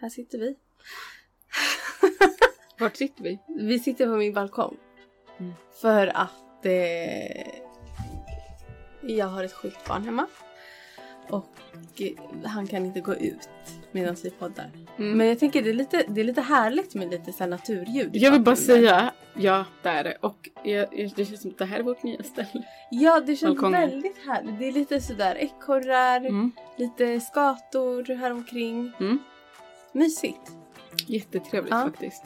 här sitter vi. Vart sitter vi? Vi sitter på min balkong. Mm. För att eh, jag har ett sjukt barn hemma. Och han kan inte gå ut medan vi poddar. Mm. Men jag tänker det är lite, det är lite härligt med lite så naturljud. Jag vill bara säga, ja det är det. Och jag, det känns som att det här är vårt nya ställe. Ja det känns Balkongen. väldigt härligt. Det är lite sådär ekorrar, Mm. lite skator här omkring. Mm. Mysigt. Jättetrevligt Ja. faktiskt.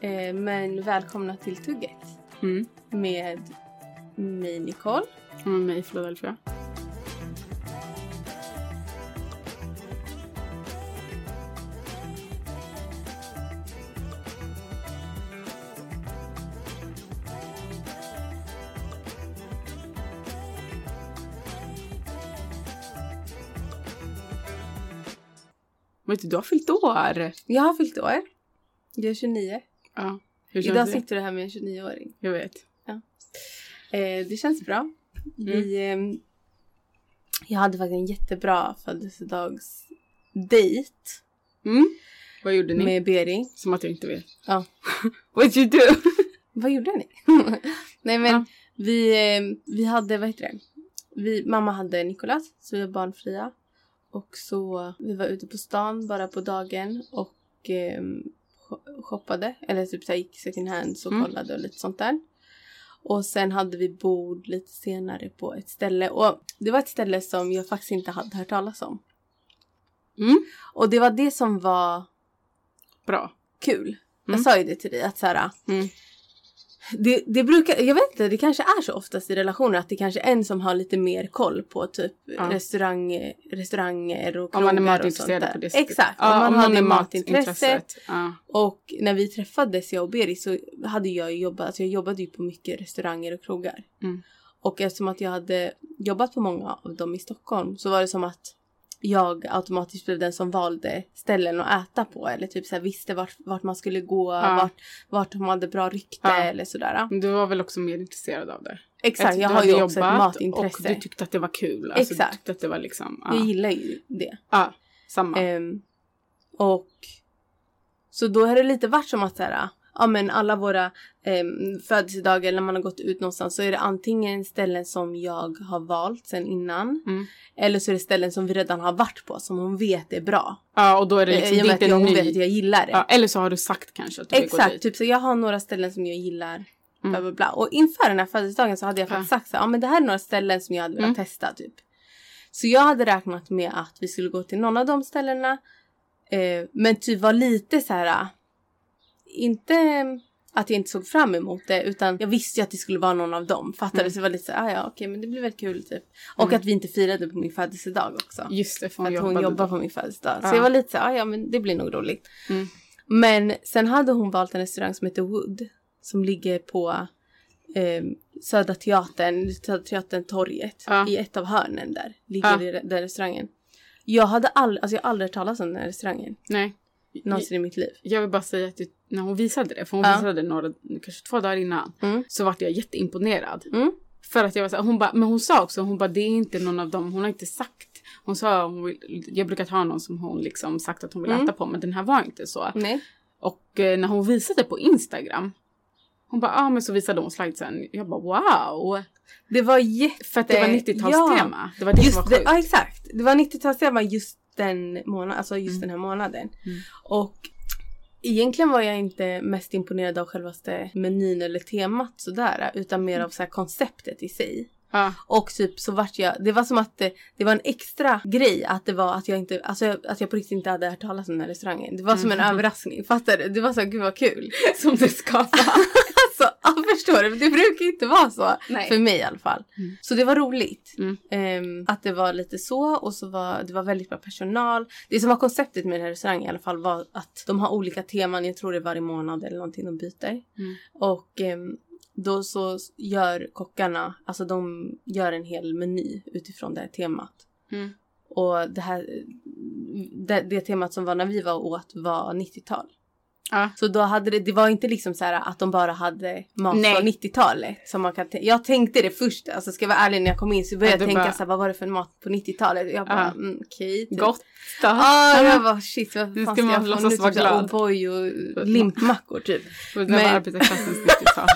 Eh, men välkomna till Tugget Mm. med mig Nicole. Och med mig Philadelphia. Vet du, du har fyllt år! Jag har fyllt år. Jag är 29. Ja. Hur känns Idag det? sitter du här med en 29-åring. Jag vet. Eh, det känns bra. Vi, ehm, jag hade faktiskt en jättebra födelsedagsdejt Mm. Vad gjorde ni? med Beri. Som att jag inte vet. Ja. What you do? Vad gjorde ni? Nej men Ja. vi, ehm, vi hade, vad heter det? Vi, mamma hade Nikolas, så vi var barnfria. Och så vi var ute på stan bara på dagen och sho- shoppade. Eller typ så gick second hands och Mm. kollade och lite sånt där. Och sen hade vi bord lite senare på ett ställe. Och det var ett ställe som jag faktiskt inte hade hört talas om. Mm. Och det var det som var Bra. kul. Jag Mm. sa ju det till dig att så här, Mm. Det, det brukar, jag vet inte, det kanske är så oftast i relationer att det kanske är en som har lite mer koll på typ Ja. restaurang, restauranger och Om man är krogar matintresserad på det sättet. Exakt, Ja, om man om det är matintresset. Ja. Och när vi träffades, jag och Beri, så hade jag jobbat, alltså jag jobbade ju på mycket restauranger och krogar. Mm. Och eftersom att jag hade jobbat på många av dem i Stockholm så var det som att jag automatiskt blev den som valde ställen att äta på eller typ så här visste vart, vart man skulle gå, Ja. vart, vart de hade bra rykte Ja. eller sådär. Men Du var väl också mer intresserad av det? Exakt, jag du har ju också ett matintresse. Och du tyckte att det var kul. Alltså, Exakt. Du tyckte att det var liksom... Jag Ja, gillar ju det. ja samma. Ehm, och så då har det lite varit som att så här, ja men alla våra um, födelsedagar när man har gått ut någonstans så är det antingen ställen som jag har valt sen innan. Mm. Eller så är det ställen som vi redan har varit på som hon vet är bra. Ja, och då är det Eh, liksom det att inte jag, hon vet ny... att jag gillar det. Ja, eller så har du sagt kanske att du vill gå Exakt, dit. typ så jag har några ställen som jag gillar. Mm. Bla, bla, bla. Och inför den här födelsedagen så hade jag faktiskt sagt så ja men det här är några ställen som jag hade velat Mm. testa typ. Så jag hade räknat med att vi skulle gå till någon av de ställena. Eh, men typ var lite så här, inte att jag inte såg fram emot det utan jag visste ju att det skulle vara någon av dem. Fattade? Mm. Så det var lite så här, ah, ja okej men det blir väl kul typ. Och Mm. att vi inte firade på min födelsedag också. Just det, för hon att hon jobbar på min födelsedag. Så Ja. jag var lite så här, ah, ja men det blir nog roligt. Mm. Men sen hade hon valt en restaurang som heter Wood. Som ligger på eh, Södra Teatern, Södra Teatern torget. Ja. I ett av hörnen där. Ligger Ja. den restaurangen. Jag hade aldrig, alltså jag aldrig hört talas om den här restaurangen. Nej. Någonsin i mitt liv. Jag vill bara säga att du, när hon visade det, för hon Ja. visade det några, kanske två dagar innan, Mm. så vart jag jätteimponerad. Mm. För att jag var så här, hon bara, men hon sa också, hon bara det är inte någon av dem, hon har inte sagt. Hon sa, hon vill, jag brukar ha någon som hon liksom sagt att hon vill Mm. äta på, men den här var inte så. Nej. Och eh, när hon visade på Instagram, hon bara, ja ah, men så visade hon slidesen. Jag bara wow! Det var jätte... För att det var 90-talstema. Det var det Just som var det, sjukt. ja exakt. Det var 90-talstema just den månaden, alltså just Mm. den här månaden. Mm. Och egentligen var jag inte mest imponerad av självaste menyn eller temat sådär. Utan mer av så konceptet i sig. Ja, Och typ så vart jag, det var som att det, det var en extra grej att det var att jag inte, alltså jag- att jag på riktigt inte hade hört talas om den här restaurangen. Det var som en Mhm. överraskning, fattar du? Det var så gud vad kul. som det ska vara. Ja, förstår du? Det brukar inte vara så. Nej. För mig i alla fall. Mm. Så det var roligt. Mm. Ehm, att det var lite så och så var det var väldigt bra personal. Det som var konceptet med den här restaurangen i alla fall var att de har olika teman. Jag tror det är varje månad eller någonting de byter. Mm. Och ehm, då så gör kockarna, alltså de gör en hel meny utifrån det här temat. Mm. Och det här, det, det temat som var när vi var åt var 90-tal. Ja. Så då hade det, det var inte liksom så här att de bara hade mat Nej. från 90-talet. Som man kan jag tänkte det först, alltså ska jag vara ärlig när jag kom in så började Ja, jag tänka bara- så här, vad var det för mat på 90-talet? Och jag bara, mm, okej. typ. Gott då. Ah, jag bara shit vad fan ska man jag få nu? Typ här. O'boy och limpmackor typ. Det var Men- arbetarklassens 90-tal.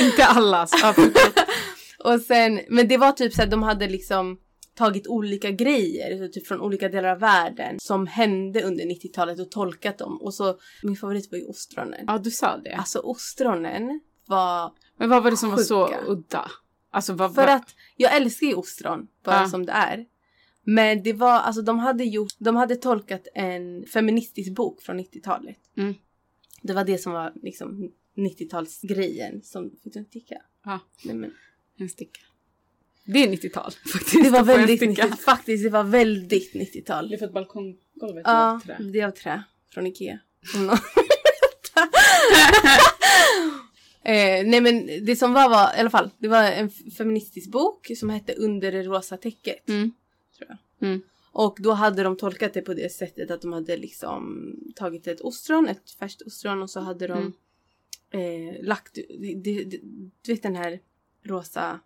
Inte allas. Och sen, men det var typ så att de hade liksom tagit olika grejer så typ från olika delar av världen som hände under 90-talet och tolkat dem. Och så, min favorit var ju ostronen. ja, du sa det. Alltså ostronen var, Men vad var det som var så Sjuka. udda? Alltså vad för att jag älskar ju ostron bara Ja. som det är. Men det var, alltså de hade gjort, de hade tolkat en feministisk bok från 90-talet. Mm. Det var det som var liksom 90-talsgrejen som, fick du en ticka? Ja, Nej men. en sticka. Det är 90-tal faktiskt. Det var väldigt sticka. 90 faktiskt det var väldigt 90-tal. Det är för att balkonggolvet Ja, är av trä. det är av trä. Från Ikea. Eh, nej men det som var var i alla fall, det var en feministisk bok som hette Under det rosa täcket. Mm. Tror jag. Mm. Och då hade de tolkat det på det sättet att de hade liksom tagit ett ostron, ett färskt ostron och så hade de Mm. eh, lagt, det, det, det, du vet den här rosa,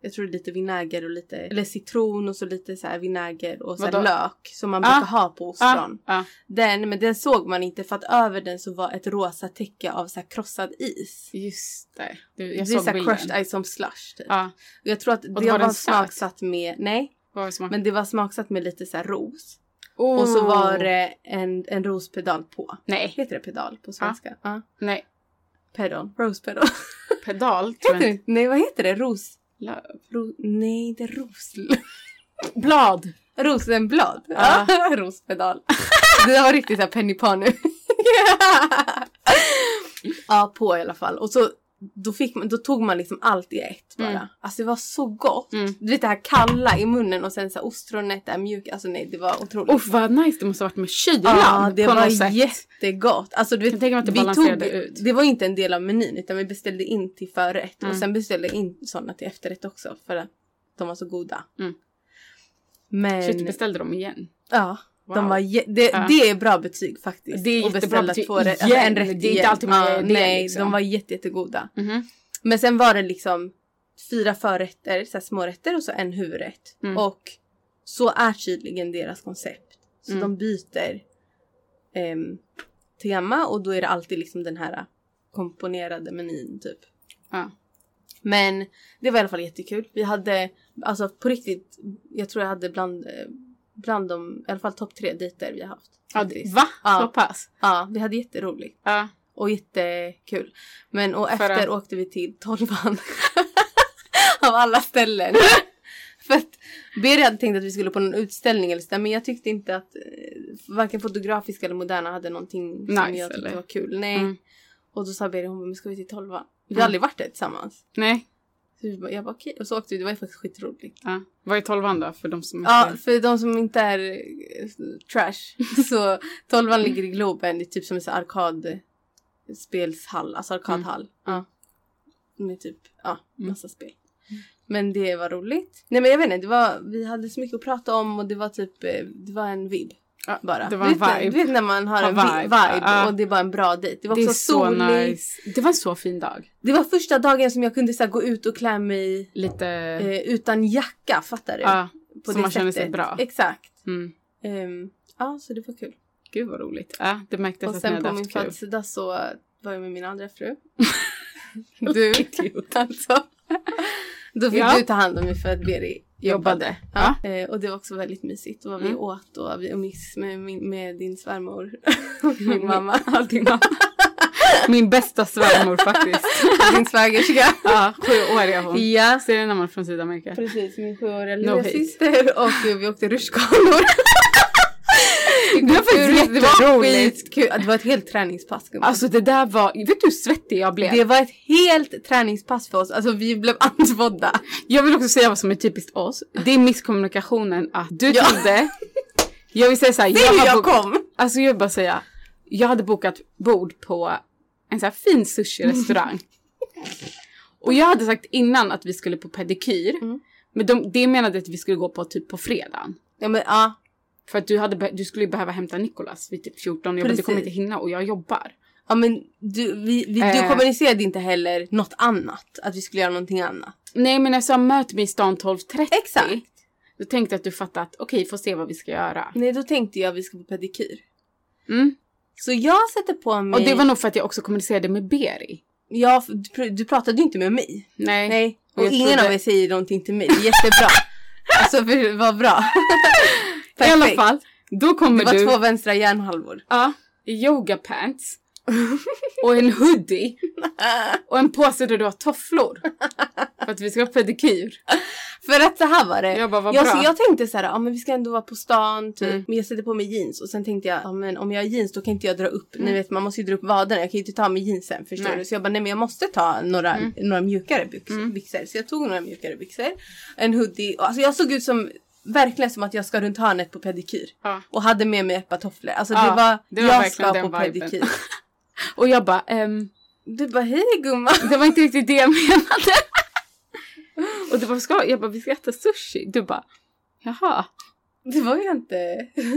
jag tror det är lite vinäger och lite, eller citron och så lite så vinäger och så lök som man Ah. brukar ha på ostron. ja. Den, men den såg man inte för att över den så var ett rosa täcke av så krossad is. Just det. Du, det jag är såg så här bilden. crushed ice som slush typ. Ja. Och jag tror att det var var, smaksatt med, nej, det men det var smaksatt med lite så ros. oh. Och så var det en, en rospedal på. Nej. Heter det pedal på svenska? Ja. Nej. Pedal. Rose pedal. Pedal Heter det? Nej, vad heter det? Ros... Löv. ro, nej, det är ros... Blad. Rosenblad. Ja. Rospedal. Det där var riktigt såhär Penny nu. ja, på i alla fall. Och så då, fick man, då tog man liksom allt i ett bara. Mm. Alltså det var så gott. Mm. Du vet det här kalla i munnen och sen så här ostronet, det här mjuka. Alltså nej, det var otroligt. Uff vad nice det måste ha varit med kylan Ja, det var sätt. jättegott. Alltså, du vet, att det vi tog, ut. Det var inte en del av menyn utan vi beställde in till förrätt Mm. och sen beställde in sådana till efterrätt också för att de var så goda. Mm. Men Shit, beställde de igen? ja, Wow. de var det, Ja. det är bra betyg faktiskt. Det är jättebra betyg två igen. en rätt Det är inte alltid man gör det, Nej, liksom. de var jätte, jättegoda. Mhm. Men sen var det liksom fyra förrätter, så här smårätter och så en huvudrätt. Mm. Och så är tydligen deras koncept. Så Mm. de byter ehm, tema och då är det alltid liksom den här komponerade menyn typ. Ja. Men det var i alla fall jättekul. Vi hade, alltså på riktigt, jag tror jag hade bland, eh, bland de, i alla fall topp tre dejter vi har haft. Ja, faktiskt. va? Ja. Så pass? Ja, vi hade jätteroligt. Ja. Och jättekul. Men och efter att- åkte vi till Tolvan. Av alla ställen. För att Beri hade tänkt att vi skulle på någon utställning eller så där, men jag tyckte inte att eh, varken Fotografiska eller Moderna hade någonting som Nice, jag tyckte eller? var kul. Nej. Mm. Och då sa Beri, hon men ska vi till Tolvan? Vi har Mm. aldrig varit där tillsammans. Nej. Så jag bara okej. Och så åkte vi, det var ju faktiskt skitroligt. Ja. Vad är tolvan då? För de som Ja, inte... för de som inte är eh, trash. Så Tolvan ligger i Globen, det är typ som en arkadspelshall, alltså arkadhall. Ja. Med typ, ja, Mm. massa spel. Men det var roligt. Nej men jag vet inte, det var, vi hade så mycket att prata om och det var typ, eh, det var en vibb. Ja, Bara. Det var en du vet, vibe. Du vet när man har Ha en vibe, vibe. Ja. och det är bara en bra dejt. Det var det också så soligt. nice. Det var en så fin dag. Det var första dagen som jag kunde så här, gå ut och klä mig Lite... eh, utan jacka, fattar du? ja. På så det man känner sig sättet. bra. Exakt. Mm. Ehm, ja, så det var kul. Gud vad roligt. Ja, det märktes Och att ni sen hade på min födelsedag så var jag med min andra fru. du, alltså. Då fick Ja. du ta hand om mig för att Beri jobbade. Ja. Eh, och det var också väldigt mysigt. Och vi Mm. åt och vi umgicks med, min- med din svärmor och min mamma. Ja, din mamma. Min bästa svärmor faktiskt. din svägerska. Ja, sju år är hon. Ja, Ser du när man från Sydamerika? precis. Min sjuåriga No lilla hate. syster och vi åkte rutschkanor. Det var faktiskt Det var skitkul. Det var ett helt träningspass. gumman. Alltså det där var, vet du hur svettig jag blev? Det var ett helt träningspass för oss. Alltså vi blev andfådda. Jag vill också säga vad som är typiskt oss. Det är misskommunikationen att du Ja. trodde, jag vill säga såhär, har jag bokat- kom! Alltså jag vill bara säga, jag hade bokat bord på en så här fin sushi-restaurang. och jag hade sagt innan att vi skulle på pedikyr. Mm. Men de, det menade att vi skulle gå på typ på fredagen. Ja men ja. För att du, hade, du skulle behöva hämta Nikolas vid typ 14 och jag bara, du kommer inte hinna och jag jobbar. Ja men du, vi, vi, du Eh. kommunicerade inte heller något annat. Att vi skulle göra någonting annat. Nej men jag sa möt mig i stan 12.30. Exakt. Då tänkte att du fattat att okej, får se vad vi ska göra. Nej då tänkte jag att vi ska på pedikyr. Mm. Så jag sätter på mig... Och det var nog för att jag också kommunicerade med Beri. Ja, du, pr- du pratade ju inte med mig. Nej. Nej. Och Och ingen trodde- av er säger någonting till mig. Jättebra. alltså för, vad bra. I alla Perfekt. fall, då kommer Det var du två vänstra hjärnhalvor. ja, i yogapants och en hoodie och en påse där du har tofflor. för att vi ska ha pedikyr. För att så här var det. Jag bara, vad jag, bra. så jag tänkte så här, ja men vi ska ändå vara på stan typ. Mm. Men jag sätter på mig jeans och sen tänkte jag, ja men om jag har jeans då kan inte jag dra upp. Ni vet man måste ju dra upp vaderna. Jag kan ju inte ta mig jeansen förstår Nej. du. Så jag bara, nej men jag måste ta några, Mm. några mjukare byxor, Mm. byxor. Så jag tog några mjukare byxor. En hoodie. Och, alltså jag såg ut som, verkligen som att jag ska runt hörnet på pedikyr. Ja. Och hade med mig tofflor. Alltså Ja, det var, det var jag ska på pedikyr. Och jag bara, ehm, Du bara, hej gumman. det var inte riktigt det jag menade. och du bara, ska, jag bara, vi ska äta sushi. Du bara, jaha. Det var ju inte...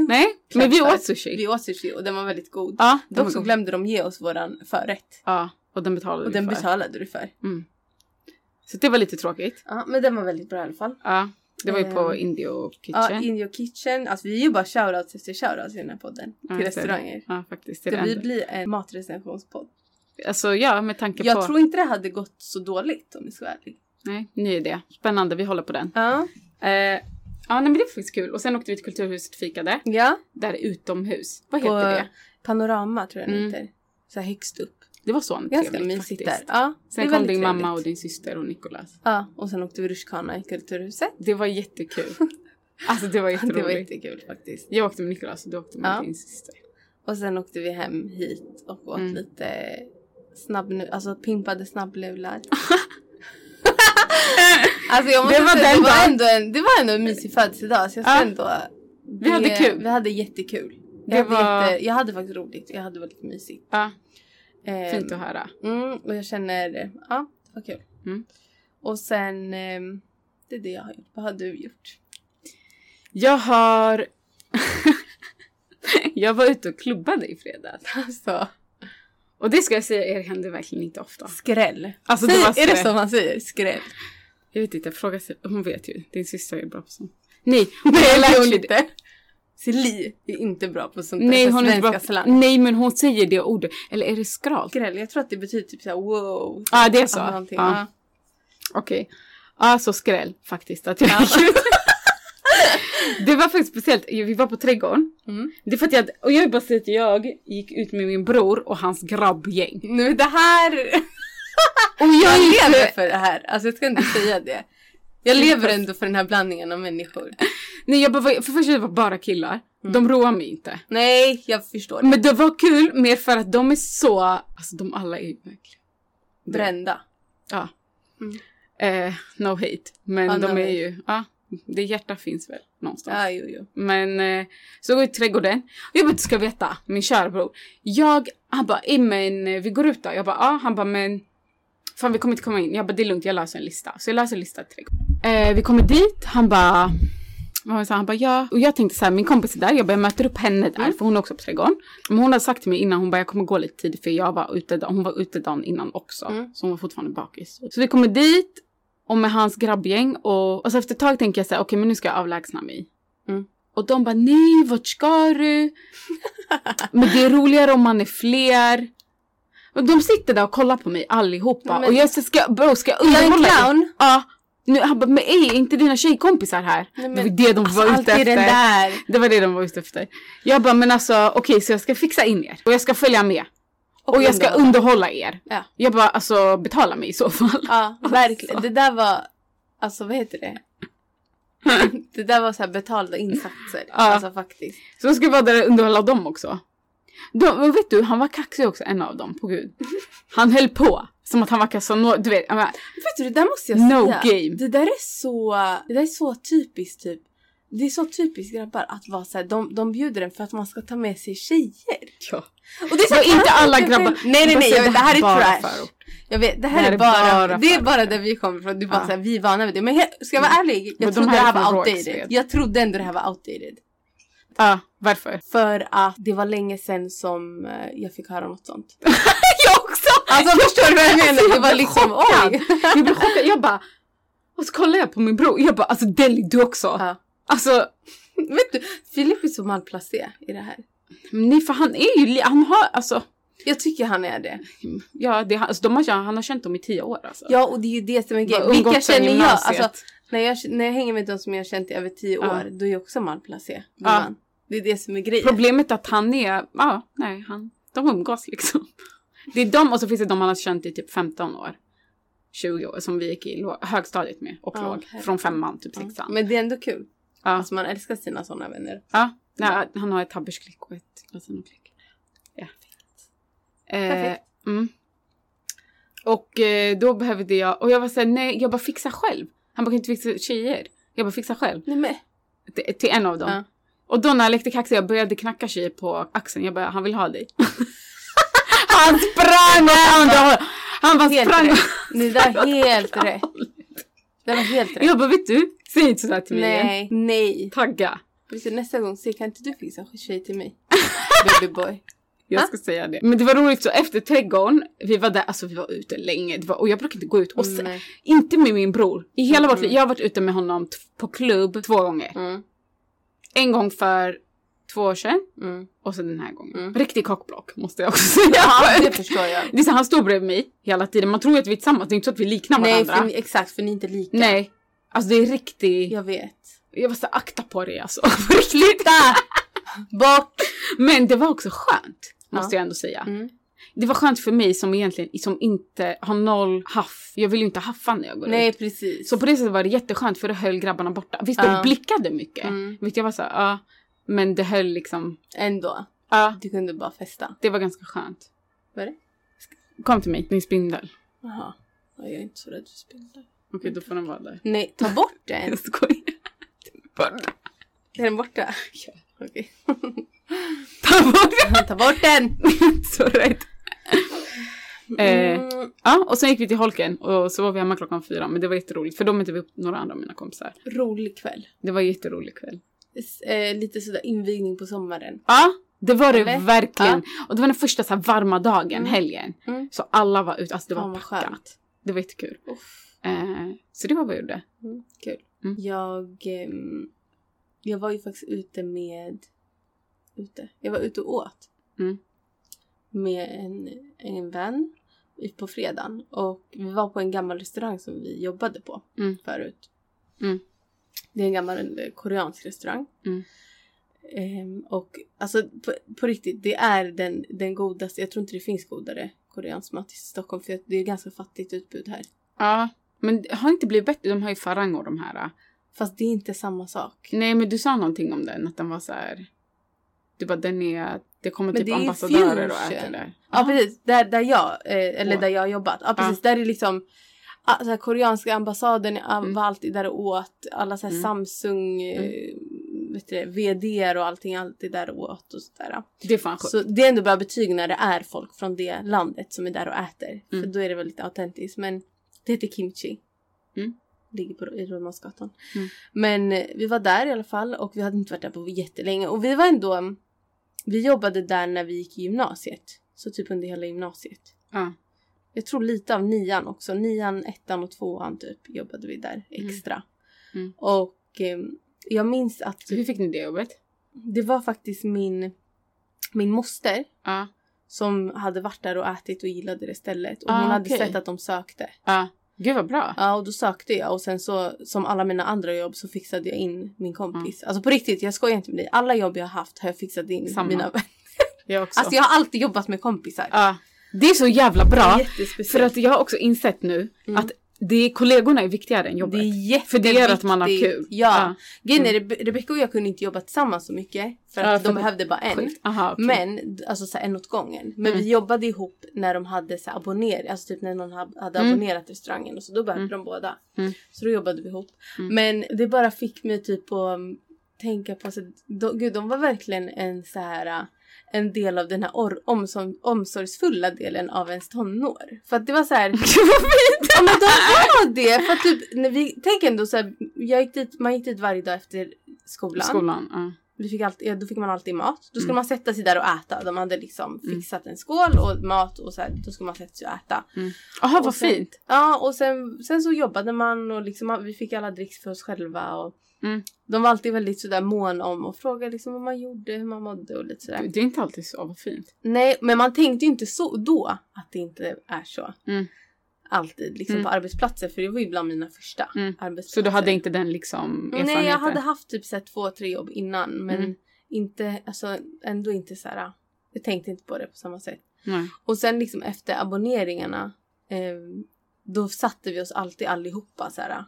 Nej, men vi åt sushi. Vi åt sushi och den var väldigt god. Ja, Dock så god. glömde de ge oss våran förrätt. Ja, och den betalade Och vi den för. betalade du för. Mm. Så det var lite tråkigt. Ja, men den var väldigt bra i alla fall. Ja, det var ju på Ehm, Indio Ja, Kitchen. In Your Kitchen. Alltså vi är ju bara shoutouts efter shoutouts i den här podden. Ja, till jag det. restauranger. Ja, faktiskt. Det vi enda. bli en matrecensionspodd? Alltså ja, med tanke Jag på... tror inte det hade gått så dåligt om jag ska vara ärlig. Nej, ny idé. Spännande, vi håller på den. Ja. Eh, ja, nej men det var faktiskt kul. Och sen åkte vi till Kulturhuset och fikade. Ja. Där utomhus. Vad På heter det? Panorama tror jag den Mm. heter. Så här högst upp. Det var så Ganska trevligt mysigt faktiskt. Ja, Sen kom din mamma trevligt. och din syster och Nikolas. Ja, och sen åkte vi rutschkana i Kulturhuset. Det var jättekul. alltså det var jätteroligt. Det var jättekul faktiskt. Jag åkte med Nikolas och du åkte med Ja. din syster. Och sen åkte vi hem hit och åt Mm. lite snabb, alltså pimpade snabblevlar. alltså jag måste Det var säga, den det var, ändå en, det var ändå en mysig födelsedag så jag ska Ja. ändå... Vi hade kul. Vi hade jättekul. Det Jag, hade var- jätte, jag hade faktiskt roligt. Jag hade väldigt mysigt. Ja, Ehm, fint att höra. Mm, och jag känner, ja, det var kul. Mm. Och sen, ehm, det är det jag har gjort. Vad har du gjort? Jag har... jag var ute och klubbade i fredags. Alltså, Och det ska jag säga er händer verkligen inte ofta. skräll. Alltså, Säg, det var är det skräll. så man säger? Skräll. Jag vet inte, fråga sig. Hon vet ju. Din syster är bra på sånt. Nej, men det hon actually- inte. Celie är inte bra på sånt Nej, hon är bra. slang. Nej, men hon säger det ordet. Eller är det skral? Skräll, jag tror att det betyder typ såhär wow. Ja, det är så. Ja, någonting. Ja. Ja. Okej. Ja, så skräll faktiskt att jag Ja. Det var faktiskt speciellt. Vi var på trädgården. Mm. Det är för att jag, och jag vill bara säga att jag gick ut med min bror och hans grabbgäng. Nu det här. Och Jag lever för det här. Alltså jag ska inte säga det. Jag lever ändå för den här blandningen av människor. Nej, jag bara, för första det var bara killar. Mm. De roade mig inte. Nej, jag förstår. det. Men det var kul mer för att de är så, alltså de alla är ju verkligen. Brända. Ja. Mm. Eh, no hate. Men Ja, de no är hate. ju, ja. Det hjärta finns väl någonstans. Ja, jo, jo. Men eh, så går jag i trädgården. Jag bara, du ska veta, min kära bror. Jag, han bara, men eh, vi går ut då. Jag bara, ja. Han bara, men fan vi kommer inte komma in. Jag bara, det är lugnt, jag löser en lista. Så jag löser en lista till trädgården. Eh, vi kommer dit, han bara, det, så han bara, ja. Och jag tänkte så här, min kompis är där, jag bara, jag möter upp henne där, för hon är också på trädgården. Men hon hade sagt till mig innan, hon bara, jag kommer gå lite tidigt för jag var ute, hon var ute dagen innan också. Mm. Så hon var fortfarande bakis. Så vi kommer dit, och med hans grabbgäng och, och så efter ett tag tänker jag så här, okej men nu ska jag avlägsna mig. Mm. Och de bara, nej vart ska du? men det är roligare om man är fler. Och de sitter där och kollar på mig allihopa. Men- och jag ska, bro, ska jag Jag är en underhålla dig? clown. Ja. Nu, han bara, men ej, är inte dina tjejkompisar här? Nej, men- det var det de Alltså var ute efter. där. Det var det de var ute efter. Jag bara, men alltså okej så jag ska fixa in er. Och jag ska följa med. Och, jag ska underhålla. er. Ja. Jag bara, alltså betala mig i så fall. Ja, verkligen. Det där var, alltså vad heter det? Det där var så här betalda insatser. Ja. Alltså faktiskt. Så jag skulle vara där och underhålla dem också. De, vet du, han var kaxig också, en av dem, på gud. Han höll på. Som att han var Casanova, du vet. jag menar, Vet du, det där måste jag No säga. game. Det där är så, det där är så typiskt typ. Det är så typiskt grabbar att vara så här, de, de bjuder en för att man ska ta med sig tjejer. ja. Och det är så Och inte alla grabbar. Nej nej nej, jag vet, det här är bara trash. Jag vet, det här, Det här är är bara, bara det är bara där vi kommer ifrån. Du bara Ja. såhär, vi är vana vid det. Men he, ska jag vara ärlig, jag Men de trodde här det här är var outdated. Rågsved. Jag trodde ändå det här var outdated. Ja, Varför? För att det var länge sedan som eh, jag fick höra något sånt. jag också! Alltså förstår du vad jag menar? Det var blev liksom chockad. oj. Jag blev chockad. Jag bara... Och så kollar jag på min bror. Jag bara, alltså Deli du också. Ja. Alltså, Vet du, Filip är så malplacé i det här. nej för han är ju, han har, alltså. Jag tycker han är det. Ja, det, alltså de har, han har känt dem i tio år alltså. Ja och det är ju det som är grejen. Vilka känner jag? Alltså, när jag? När jag hänger med de som jag har känt i över tio Ja. år, då är jag också malplacé. Ja. Det är det som är grejen. Problemet är att han är, ja, nej, han, de umgås liksom. Det är de och så finns det de han har känt i typ 15 år. 20 år som vi gick i högstadiet med och Ja, låg. Från femman, typ Ja. sexan. Men det är ändå kul. Ja. Alltså man älskar sina sådana vänner. Ja, nej, han har ett Habbersklick och ett Latino-klick. Ja. Eh, Perfekt. mm. Och eh, då behövde jag, och jag var såhär, nej jag bara fixa själv. Han bara, kan inte fixa tjejer? Jag bara, fixa själv. Nej men. Till, till en av dem. Ja. Och då när jag lekte kaxig, jag började knacka tjejer på axeln. Jag bara, han vill ha dig. han sprang åt andra hållet. Han bara Helt sprang. rätt. Där är helt rätt. Det var helt rätt. Jag bara, vet du? Säg inte sådär till mig igen. Nej, nej. Tagga. Vet du, nästa gång, se kan inte du fixa en tjej till mig? Babyboy. Jag Ha? ska säga det. Men det var roligt så efter trädgården, vi var där, alltså vi var ute länge. Var, och jag brukar inte gå ut. Och sen, Nej. inte med min bror. I hela vårt Mm. liv. Jag har varit ute med honom på klubb två gånger. Mm, En gång för två år sedan. mm. Och sen den här gången. Mm. Riktig kockblock måste jag också säga. Ja, det förstår jag. Det är så han står bredvid mig hela tiden. Man tror ju att vi är tillsammans. Det är inte så att vi liknar Nej, varandra. ni, exakt, för ni är inte lika. Nej. Alltså det är riktigt... Jag vet. Jag var så akta på dig alltså. På riktigt. Bort! Men det var också skönt. Måste Ja. jag ändå säga. Mm. Det var skönt för mig som egentligen som inte har noll haff. Jag vill ju inte haffa när jag går Nej, ut. precis. Så på det sättet var det jätteskönt för det höll grabbarna borta. Visst, Ja. de blickade mycket. Mm. Vet jag var så här, ja. Men det höll liksom, Ändå. ja. Du kunde bara festa. Det var ganska skönt. Vad är det? Kom till mig, din spindel. Jaha. Ja, Jag är inte så rädd för spindlar. Okej, då får den vara där. Nej, ta bort den. Jag skojar. Borta. Är den borta? Ja. Okej. Ta bort den! ta bort den! så rädd. Eh, Mm, ja, och sen gick vi till holken och så var vi hemma klockan fyra. Men det var jätteroligt för då mötte vi upp några andra av mina kompisar. rolig kväll. Det var en jätterolig kväll. Eh, lite sådär invigning på sommaren. Ja, det var det Eller? verkligen. Och det var den första så varma dagen, Mm. helgen. Mm. Så alla var ute, alltså det var vad packat. skönt. Det var jättekul. Eh, så det var vad jag gjorde. Mm, kul. Mm. Jag, ehm, jag var ju faktiskt ute med... Ute? Jag var ute och åt. Mm. Med en, en vän på fredagen. Och vi var på en gammal restaurang som vi jobbade på Mm. förut. Det är en gammal eh, koreansk restaurang. Mm. Ehm, och alltså på, på riktigt, det är den, den godaste. Jag tror inte det finns godare koreansk mat i Stockholm för det är ganska fattigt utbud här. Ja, men det har inte blivit bättre. De har ju Farang och de här. Fast det är inte samma sak. Nej, men du sa någonting om den, att den var så här. Du bara, den är, det kommer Men typ det ambassadörer och äter där. Ja precis, där, där jag, eh, eller där jag har jobbat. Ja precis, där är liksom så här, koreanska ambassaden ah, Mm. var alltid där och åt. Alla så här Mm. Samsung, eh, vet du, VD och allting alltid där och åt och sådär. Det är fan sjukt. Så det är ändå bra betyg när det är folk från det landet som är där och äter. För Mm. då är det väldigt autentiskt. Men det heter kimchi. Mm. Ligger på, i Rådmansgatan. Mm. Men eh, vi var där i alla fall och vi hade inte varit där på jättelänge. Och vi var ändå... Vi jobbade där när vi gick i gymnasiet. Så typ under hela gymnasiet. Ja. Jag tror lite av nian också. Nian, ettan och tvåan typ jobbade vi där Mm. extra. Mm. Och eh, jag minns att Så hur fick ni det jobbet? det var faktiskt min, min moster Ja. som hade varit där och ätit och gillade det stället. Och Ah, hon hade okej. sett att de sökte. Ja. Gud vad bra. Ja och då sökte jag och sen så som alla mina andra jobb så fixade jag in min kompis. Alltså på riktigt, jag skojar inte med dig. Alla jobb jag har haft har jag fixat in Samma. mina vänner. Jag också. Alltså jag har alltid jobbat med kompisar. Ja. Det är så jävla bra. Det. För att jag har också insett nu Mm. att det är, kollegorna är viktigare än det jobbet. är jätteviktigt. För det gör att man har kul. Ja. Grejen är Mm. Rebecca och jag kunde inte jobba tillsammans så mycket. För att Ja, för de det- behövde bara en. Aha, okej. Men alltså så här, en åt gången. Men Mm. vi jobbade ihop när de hade så här, abonner, alltså typ när någon ha- hade Mm. abonnerat restaurangen och så då behövde Mm. de båda. Mm. Så då jobbade vi ihop. Mm. Men det bara fick mig typ att tänka på, så, de, gud de var verkligen en så här en del av den här or- omsorg, omsorgsfulla delen av ens tonår. För att det var så här, ja men de var det! För att typ, när vi, tänk ändå så här, jag gick dit, man gick dit varje dag efter skolan. Skolan. Ja. vi fick alltid, ja, då fick man alltid mat. Då skulle Mm. man sätta sig där och äta. De hade liksom Mm. fixat en skål och mat och så här, då skulle man sätta sig och äta. Jaha, Och vad sen- fint. Ja och sen, sen så jobbade man och liksom, vi fick alla dricks för oss själva. Och Mm. De var alltid väldigt sådär mån om och frågade liksom vad man gjorde, hur man mådde och lite sådär. Det är inte alltid så, vad fint. Nej men man tänkte ju inte så då att det inte är så. Mm. Alltid liksom Mm. på arbetsplatser för det var ju bland mina första Mm. arbetsplatser. Så du hade inte den liksom erfarenheten? Nej jag hade haft typ så här, två, tre jobb innan men Mm. inte, alltså ändå inte så här. Jag tänkte inte på det på samma sätt. Och sen liksom efter abonneringarna eh, då satte vi oss alltid allihopa så här.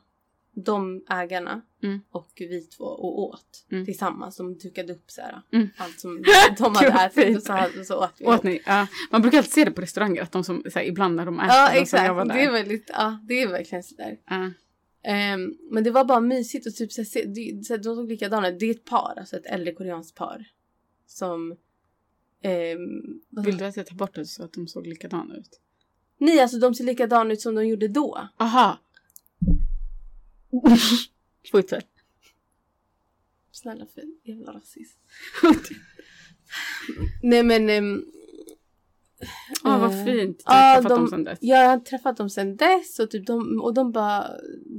De ägarna Mm. och vi två och åt Mm. tillsammans. De dukade upp så här. Mm. Allt som de hade ätit och så, hade, så åt vi. Åt ni? Ja. Man brukar alltid se det på restauranger att de som så här, ibland när de äter. Ja exakt. Det är väldigt, ja det är verkligen sådär. Ja. Um, men det var bara mysigt och typ så här, det, så här, de såg likadana. Det är ett par, alltså ett äldre koreanskt par. Som... vad- Vill du att jag tar bort det så att de såg likadana ut? Nej alltså de ser likadana ut som de gjorde då. Aha. Fortsätt. Snälla för jävla rasist. Nej men... Um, Ah, vad eh, fint. Du ja, har träffat de- dem sen dess. Jag har träffat dem sen dess och, typ de, och de bara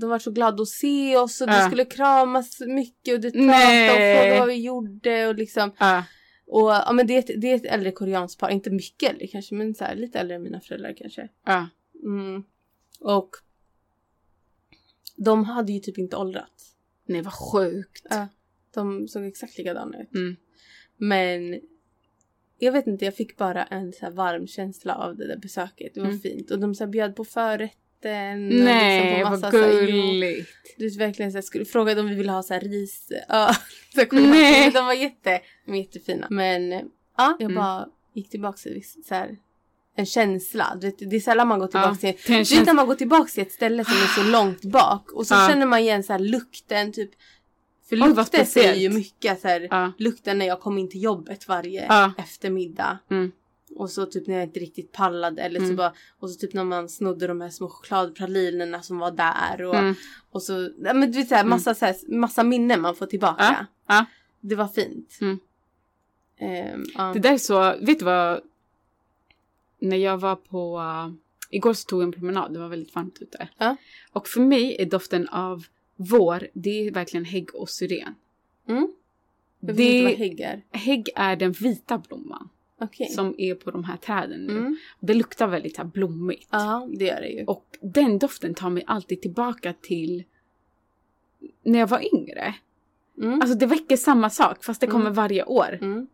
de var så glada att se oss och de Ja. skulle kramas mycket och du prata Nej. och fråga vad vi gjorde och liksom Ja. och ja men det det är ett äldre koreanskt par, inte mycket äldre kanske men så här, lite äldre än mina föräldrar kanske. Ja. Mm. Och de hade ju typ inte åldrats. Nej, vad sjukt. Ja. De såg exakt likadana ut. Mm. Men jag vet inte, jag fick bara en så här varm känsla av det där besöket. Det var Mm. fint. Och de så bjöd på förrätten. och Nej, liksom vad massa så här, gulligt. Du verkligen så här, skulle, frågade om vi ville ha så här ris. Ja, så Nej. De var jätte, de var jättefina. Men ja, jag Mm. bara gick tillbaka till så här, en känsla. Du vet, det är sällan man går tillbaka Ja, till det du vet när man går tillbaka till ett ställe som är så långt bak och så Ja. känner man igen så här lukten typ. För vad lukter säger ju mycket så här, Ja. lukten när jag kom in till jobbet varje Ja. eftermiddag. Mm. Och så typ när jag inte riktigt pallade eller så Mm. bara och så typ när man snodde de här små chokladpralinerna som var där och, Mm. och så, men du vet såhär massa, så här, massa minnen man får tillbaka. Det var fint. Mm. Ja. Det där är så, vet du vad? När jag var på, uh, igår så tog jag en promenad, det var väldigt varmt ute. Ja. Och för mig är doften av vår, det är verkligen hägg och syren. Mm. Jag vet inte vad Det, hägg är. hägg är den vita blomman Okej. som är på de här träden nu. Mm. Det luktar väldigt här blommigt. Ja, det gör det ju. Och den doften tar mig alltid tillbaka till när jag var yngre. Mm. Alltså det väcker samma sak fast det kommer Mm. varje år. Mm.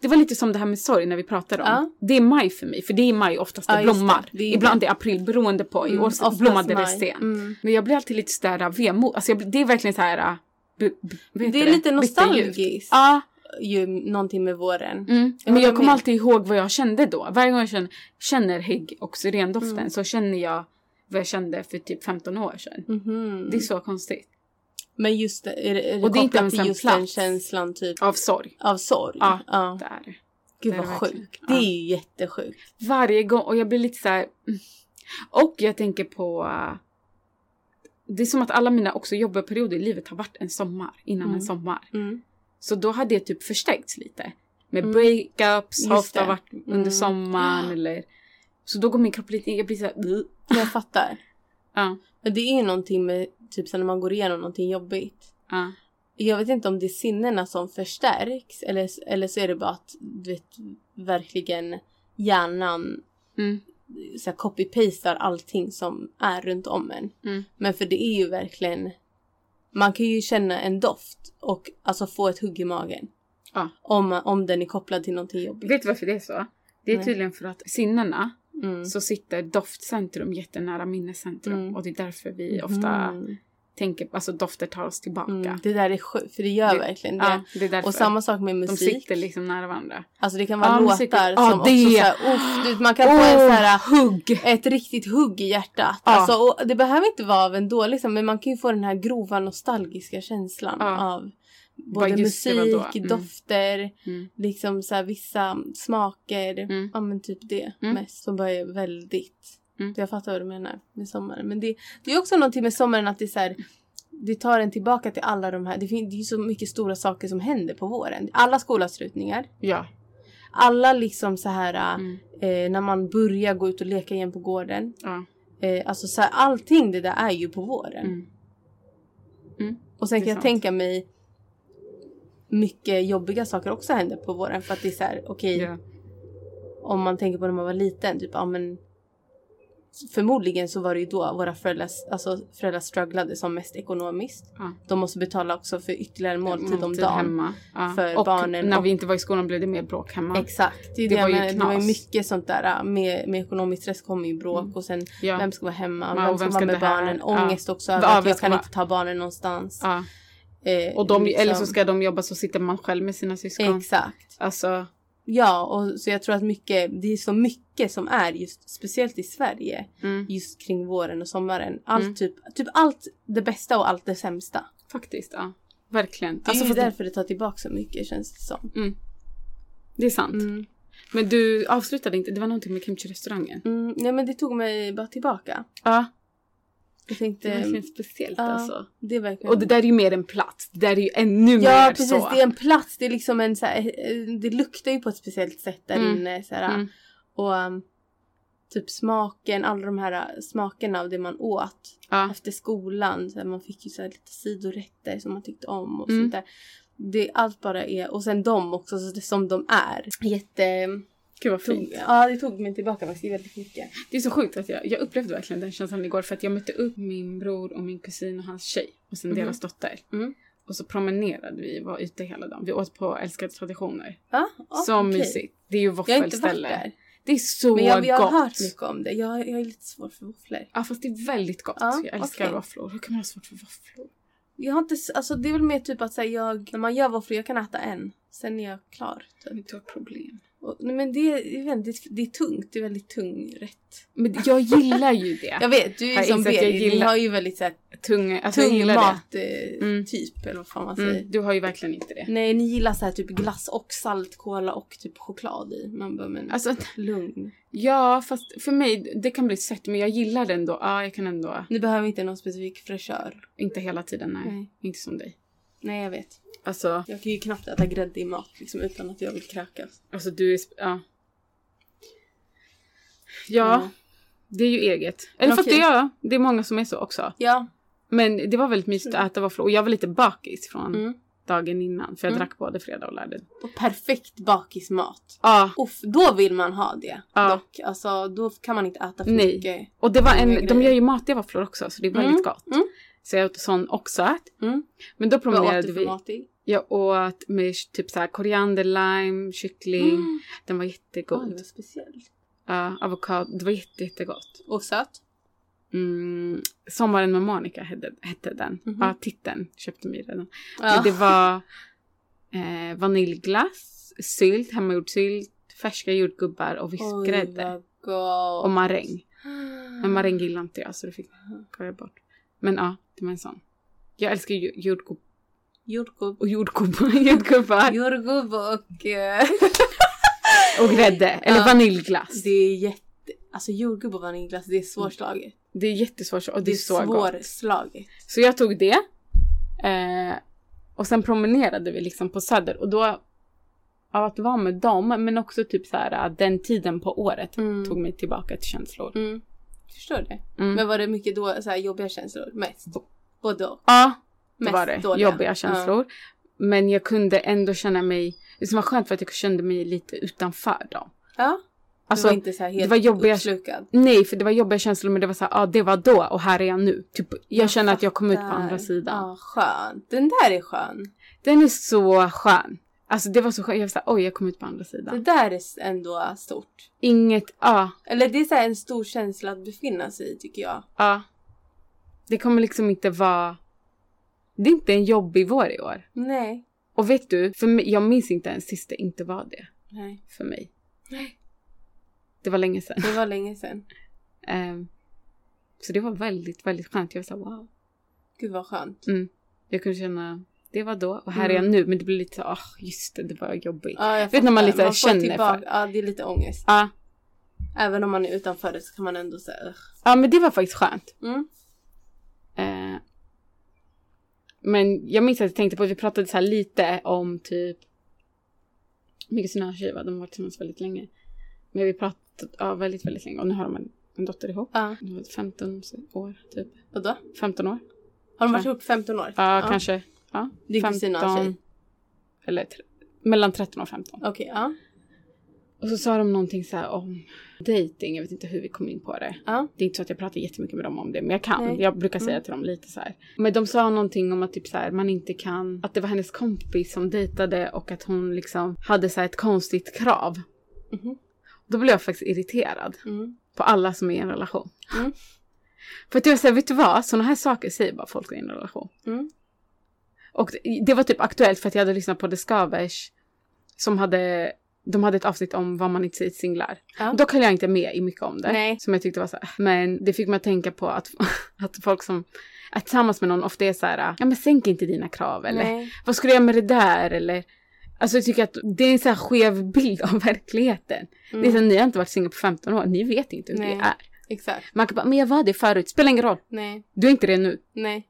Det var lite som det här med sorg när vi pratade om. Ja. Det är maj för mig, för det är maj oftast det Ja, just det. blommar. Det är Ibland är det april beroende på. I Mm, år oftast blommade det sent. Mm. Men jag blir alltid lite sådär vemod. Alltså jag, det är verkligen så här... äh, b- b- vad heter Det är lite nostalgiskt. Ja, Ju någonting med våren. mm. Men jag kommer med. alltid ihåg vad jag kände då. Varje gång jag känner, känner hägg och syrendoften Mm. så känner jag vad jag kände för typ 15 år sedan. Mhm. Det är så konstigt. Men just det, är det, är det Och det är inte ens till en just den plats. känslan typ Av sorg. av sorg? Ja. ja. Det är det. Gud det vad sjukt. Det är ju jättesjukt. Varje gång. Och jag blir lite så här. Och jag tänker på... uh, det är som att alla mina också jobbarperioder i livet har varit en sommar innan Mm. en sommar. Mm. Så då hade det typ förstärkts lite. Med Mm. breakups har ofta varit under Mm. sommaren eller... Så då går min kropp lite... Jag blir så här... "Ugh." Jag fattar. Ja, det är ju någonting med typ så när man går igenom någonting jobbigt. ja. Jag vet inte om det är sinnena som förstärks eller, eller så är det bara att du vet verkligen hjärnan Mm, så copy-pastar allting som är runt om en. mm. Men för det är ju verkligen man kan ju känna en doft och alltså få ett hugg i magen. Ja. Om, om den är kopplad till någonting jobbigt. Vet du varför det är så? Det är Nej. tydligen för att sinnena Mm. så sitter doftcentrum jättenära minnescentrum. Mm. Och det är därför vi ofta Mm. tänker, alltså dofter tar oss tillbaka. Mm. Det där är sjukt, för det gör Det- verkligen det. Ja, och samma sak med De musik. sitter liksom nära varandra. Alltså det kan vara musik- låtar Ja, som det- också såhär, uff, du, man kan få en Åh, såhär, hugg! ett riktigt hugg i hjärtat. Ja. Alltså, och det behöver inte vara av en dålig, liksom, men man kan ju få den här grova nostalgiska känslan av både musik? Mm. dofter, Mm. liksom så här, vissa smaker. Mm. Ja men typ det Mm. mest som bara är väldigt. Mm. Jag fattar vad du menar med sommaren. Men det, det är också någonting med sommaren att det är så här, det tar en tillbaka till alla de här, det, fin- det är så mycket stora saker som händer på våren. Alla skolavslutningar, Ja. alla liksom så här Mm. eh, när man börjar gå ut och leka igen på gården. Ja. Eh, alltså så här, allting det där är ju på våren. Och sen kan jag sant. tänka mig mycket jobbiga saker också händer på våren för att det är så här, okej Ja. om man tänker på när man var liten, typ ja men förmodligen så var det ju då våra föräldrar, alltså föräldrar strugglade som mest ekonomiskt. Ja. De måste betala också för ytterligare en måltid om Måltid dagen. Hemma. Ja. för och barnen när och- vi inte var i skolan blev det mer bråk hemma. Exakt, det, Det det, var ju menar. det var ju knas. mycket sånt där med, med ekonomisk stress kommer ju bråk Mm. och sen Ja. vem ska vara hemma, vem och ska vem vara med barnen, ångest också över att vem jag kan inte ta barnen någonstans. Eh, Och de, liksom- eller så ska de jobba så sitter man själv med sina syskon. Exakt. Alltså, Ja, och så jag tror att mycket, det är så mycket som är just, speciellt i Sverige, mm, just kring våren och sommaren. Allt Mm. typ, typ allt det bästa och allt det sämsta. faktiskt. Ja. Verkligen. Det är Alltså, ju därför det tar tillbaka så mycket känns det som. mm, det är sant. Mm. Men du avslutade inte, det var någonting med kimchi-restaurangen. Mm, nej men det tog mig bara tillbaka. Ja, Jag det är tänkte, verkligen speciellt ja. alltså. det är verkligen... Och det där är ju mer en plats. Det där är ju ännu Ja mer precis, så. det är en plats, det är liksom en så här, eh, det luktar ju på ett speciellt sätt där Mm. inne. Så här, Mm. Och um, typ smaken, alla de här uh, smakerna av det man åt Ja. efter skolan. Så här, man fick ju så här lite sidorätter som man tyckte om och Mm. sånt där. Det, allt bara är, och sen de också så det, som de är. Jätte... Gud vad Tog, fint. ja det tog mig tillbaka faktiskt väldigt mycket. Det är så sjukt att jag, jag upplevde verkligen den känslan igår för att jag mötte upp min bror och min kusin och hans tjej och sen Mhm. deras dotter. Mm. Och så promenerade vi, var ute hela dagen. Vi åt på Älskade traditioner. Ja, ja, så okej. mysigt. Det är ju Jag har inte varit våffelställe. Det är så Men jag, jag gott. har hört mycket om det. Jag, jag är lite svår för våfflor. Ja fast det är väldigt gott. Ja, jag älskar okej. våfflor. Hur kan man ha svårt för våfflor? Jag har inte, alltså det är väl mer typ att säga jag, när man gör våfflor, jag kan äta en. Sen är jag klar. Typ. Du har problem. Och, men det är väldigt, det är tungt, det är väldigt tung rätt. Men jag gillar ju det. Jag vet, du är Har som jag Berit, gillar- har ju väldigt så här, Tung, alltså jag tung mat Mm. typ, eller vad fan man säger. Mm, du har ju verkligen inte det. Nej, ni gillar så här typ glass och saltkola och typ choklad i. Man bara, men Alltså, lugn. ja fast för mig, det kan bli sött men jag gillar det ändå. Ja, jag kan ändå. Ni behöver inte någon specifik fräschör. Inte hela tiden, nej. Nej. Inte som dig. Nej, jag vet. Alltså, Jag kan ju knappt äta grädde i mat liksom, utan att jag vill kräkas. alltså du är... sp- Ja. Ja, Mm. det är ju eget. Eller för att det Okej. är, det är många som är så också. Ja. Men det var väldigt mysigt att äta våfflor och jag var lite bakis från Mm. dagen innan. För jag Mm. drack både fredag och lördag. Och perfekt bakismat. Ja, Uff, då vill man ha det. Ja. Dock, alltså då kan man inte äta för Nej. mycket. och det var en, de gör ju matiga våfflor också så det är väldigt Mm, gott. mm. Så jag åt sån oxat. Mm. Men då Vad åt promenerade du för vi. mat i? Jag åt med typ så här koriander, lime, kyckling. Mm. Den var jättegod. vad speciellt. Ja, avokado. Det var jätte, jättegott. Och söt? Mm, Sommaren med Monica hette, hette den. Mhm. Ja, titeln köpte vi redan. Ja. Det var eh, vaniljglass, sylt, hemmagjord sylt, färska jordgubbar och vispgrädde. gott. Och maräng. Men maräng gillar inte jag så det fick jag bort. Men ja, det var en sån. Jag älskar ju jordgubb Jordgubb. och jordgubbar. jordgubbar Jordgubb och... eh, och grädde. Eller Ja. vaniljglass. det är jätte... Alltså jordgubb och vaniljglass, det är svårslaget. Det är jättesvårt och det, Det är så gott. svårslaget. Så jag tog det. Eh, och sen promenerade vi liksom på Söder och då av att vara med dem men också typ så här äh, den tiden på året Mm. tog mig tillbaka till känslor. Mm. Förstår det. Mm. Men var det mycket då, så här, jobbiga känslor? Mest? Både och? Ja, Mest var det. dåliga. Jobbiga känslor. Men jag kunde ändå känna mig, det var skönt för att jag kände mig lite utanför dem. Ja. Alltså, du var inte så här helt det var jobbiga- uppslukad? Nej, för det var jobbiga känslor men det var så här, ja det var då och här är jag nu. Typ, jag, känner att jag kom ut på andra sidan. Ja, skönt. Den där är skön. Den är så skön. Alltså det var så skönt, jag var såhär, oj jag kom ut på andra Det sidan. där är ändå stort. Inget, ja, Eller det är så här en stor känsla att befinna sig i tycker jag. ja. Det kommer liksom inte vara, det är inte en jobbig vår i år. Nej. Och vet du, för mig, jag minns inte ens sist det inte var det Nej. för mig. Det var länge sedan. Det var länge sedan. Ehm, så det var väldigt, väldigt skönt. Jag var såhär, wow. Gud vad skönt. Mm. Jag kunde känna, det var då och här är jag Mm. nu. Men det blir lite så, ah just det, det var jobbigt. Ja, jag Vet när man lite får känner tillbaka, för- Ja, det är lite ångest. Ja, Även om man är utanför det så kan man ändå säga ja men det var faktiskt skönt. mm. Eh, Men jag minns att jag tänkte på att vi pratade så här lite om typ Mikael och sina tjejer, de har varit tillsammans väldigt länge. Men vi pratat ja, väldigt, väldigt länge och nu har de en, en dotter ihop. Ja. De var 15 år typ. Vadå? 15 år? Har de varit ihop 15 år? Ja, kanske. Ja, Din kusin har en tjej? Eller tre, mellan 13 och 15. Okej, ja. Och så sa de någonting så om dating. Jag vet inte hur vi kom in på det. Ja. Det är inte så att jag pratar jättemycket med dem om det, men jag kan. Nej. Jag brukar säga Mm. till dem lite så här. Men de sa någonting om att typ så här, man inte kan, att det var hennes kompis som dejtade och att hon liksom hade så ett konstigt krav. Mhm. Då blev jag faktiskt irriterad Mm. på alla som är i en relation. Mm. För att jag säger, vet du vad? Sådana här saker säger bara folk i en relation. Mm. Och det, det var typ aktuellt för att jag hade lyssnat på The Skavers som hade, de hade ett avsnitt om vad man inte säger till singlar. Ja. Dock höll jag inte med i mycket om det. Nej. Som jag tyckte var så här. Men det fick mig att tänka på att, att folk som är tillsammans med någon ofta är så här, ja men sänk inte dina krav eller Nej. vad ska du göra med det där eller Alltså jag tycker att det är en så här skev bild av verkligheten. Det är så här, ni har inte varit singel på 15 år, ni vet inte hur Mm. Nej. det är. Exakt. Man kan bara, men jag var det förut, spelar ingen roll. Nej. Du är inte det nu. Nej.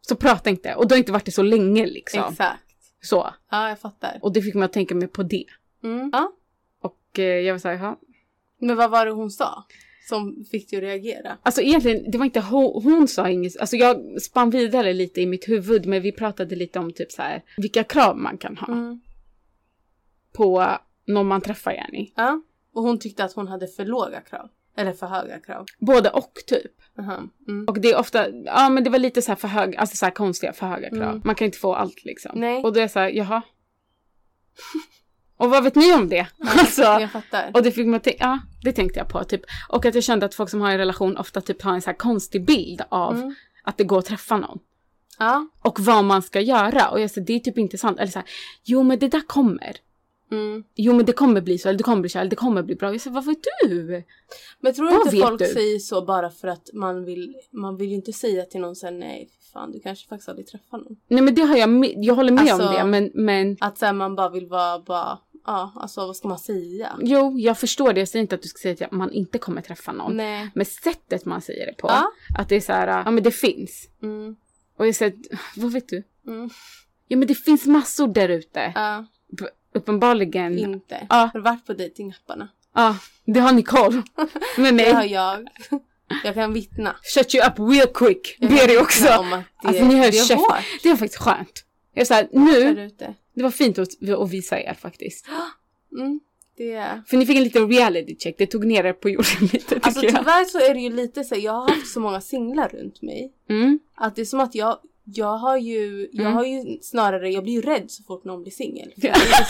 Så prata inte. Och du har inte varit det så länge liksom. Exakt. Så. Ja, jag fattar. Och det fick mig att tänka mer på det. Mm. Ja. Och eh, jag var såhär, ja. Men vad var det hon sa? Som fick dig att reagera? Alltså egentligen, det var inte hon, hon sa inget. Alltså jag spann vidare lite i mitt huvud. Men vi pratade lite om typ så här, vilka krav man kan ha Mm. på någon man träffar Jenny. Ja. Och hon tyckte att hon hade för låga krav. Eller för höga krav. Både och typ. Aha. Mm. Och det är ofta, ja men det var lite så här för höga, alltså så här konstiga för höga krav. Mm. Man kan inte få allt liksom. Nej. Och då är jag så här, jaha. Och vad vet ni om det? alltså. Jag fattar. Och det fick mig att tänka, ja det tänkte jag på typ. Och att jag kände att folk som har en relation ofta typ har en så här konstig bild av Mm. att det går att träffa någon. Ja. Och vad man ska göra. Och jag säger det är typ inte sant. Eller så här, jo men det där kommer. Mm. Jo men det kommer bli så, eller det kommer bli så, eller det kommer bli bra. Jag säger vad vet du? Men tror du Vad inte folk du? säger så bara för att man vill, man vill ju inte säga till någon sen nej fan du kanske faktiskt aldrig träffar någon. Nej men det har jag, jag håller med om Alltså- det men, men Att sen man bara vill vara bara, ja alltså vad ska man säga? jo jag förstår det. Jag säger inte att du ska säga att man inte kommer träffa någon. Nej. Men sättet man säger det på. Ja. Att det är så här, ja men det finns. Mm. Och jag säger, vad vet du? Mm. Ja men det finns massor där ute. Ja, Upp- Uppenbarligen. inte. Ja. Har du varit på dejtingapparna? Ja, det har Nicole. Men Det har jag. Jag kan vittna. Shut you up real quick. Jag Det är det också. Om att det, Alltså ni har det är käft. Det var faktiskt skönt. Jag sa där nu. Det var fint att, att visa er faktiskt. Mm. Är... För ni fick en liten reality check, det tog ner er på jorden lite Alltså jag. tyvärr så är det ju lite så, jag har haft så många singlar runt mig. Mm. Att det är som att jag, jag har ju, jag Mm. har ju snarare, jag blir ju rädd så fort någon blir singel.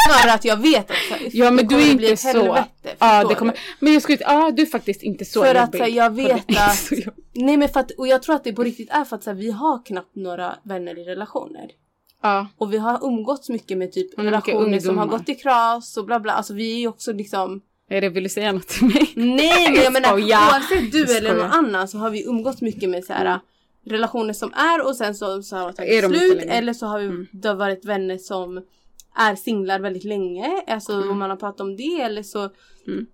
Snarare att jag vet att så här, Ja, men du är inte så. helvete. Ja, det kommer, du? men jag skulle ja du är faktiskt inte så För att jobbig. här, jag vet att, nej men för att, och jag tror att det på riktigt är för att så här, vi har knappt några vänner i relationer. Ja. Och vi har umgåtts mycket med typ Mm, mycket relationer som har gått i kras och bla bla. Alltså vi är ju också liksom Är det, vill du säga något till mig? Nej men jag menar oavsett du eller någon annan så har vi umgåtts mycket med så här Mm. relationer som är och sen så, så har de Är tagit slut eller så har vi Mm. det har varit vänner som är singlar väldigt länge. Alltså Mm. om man har pratat om det eller så Mm.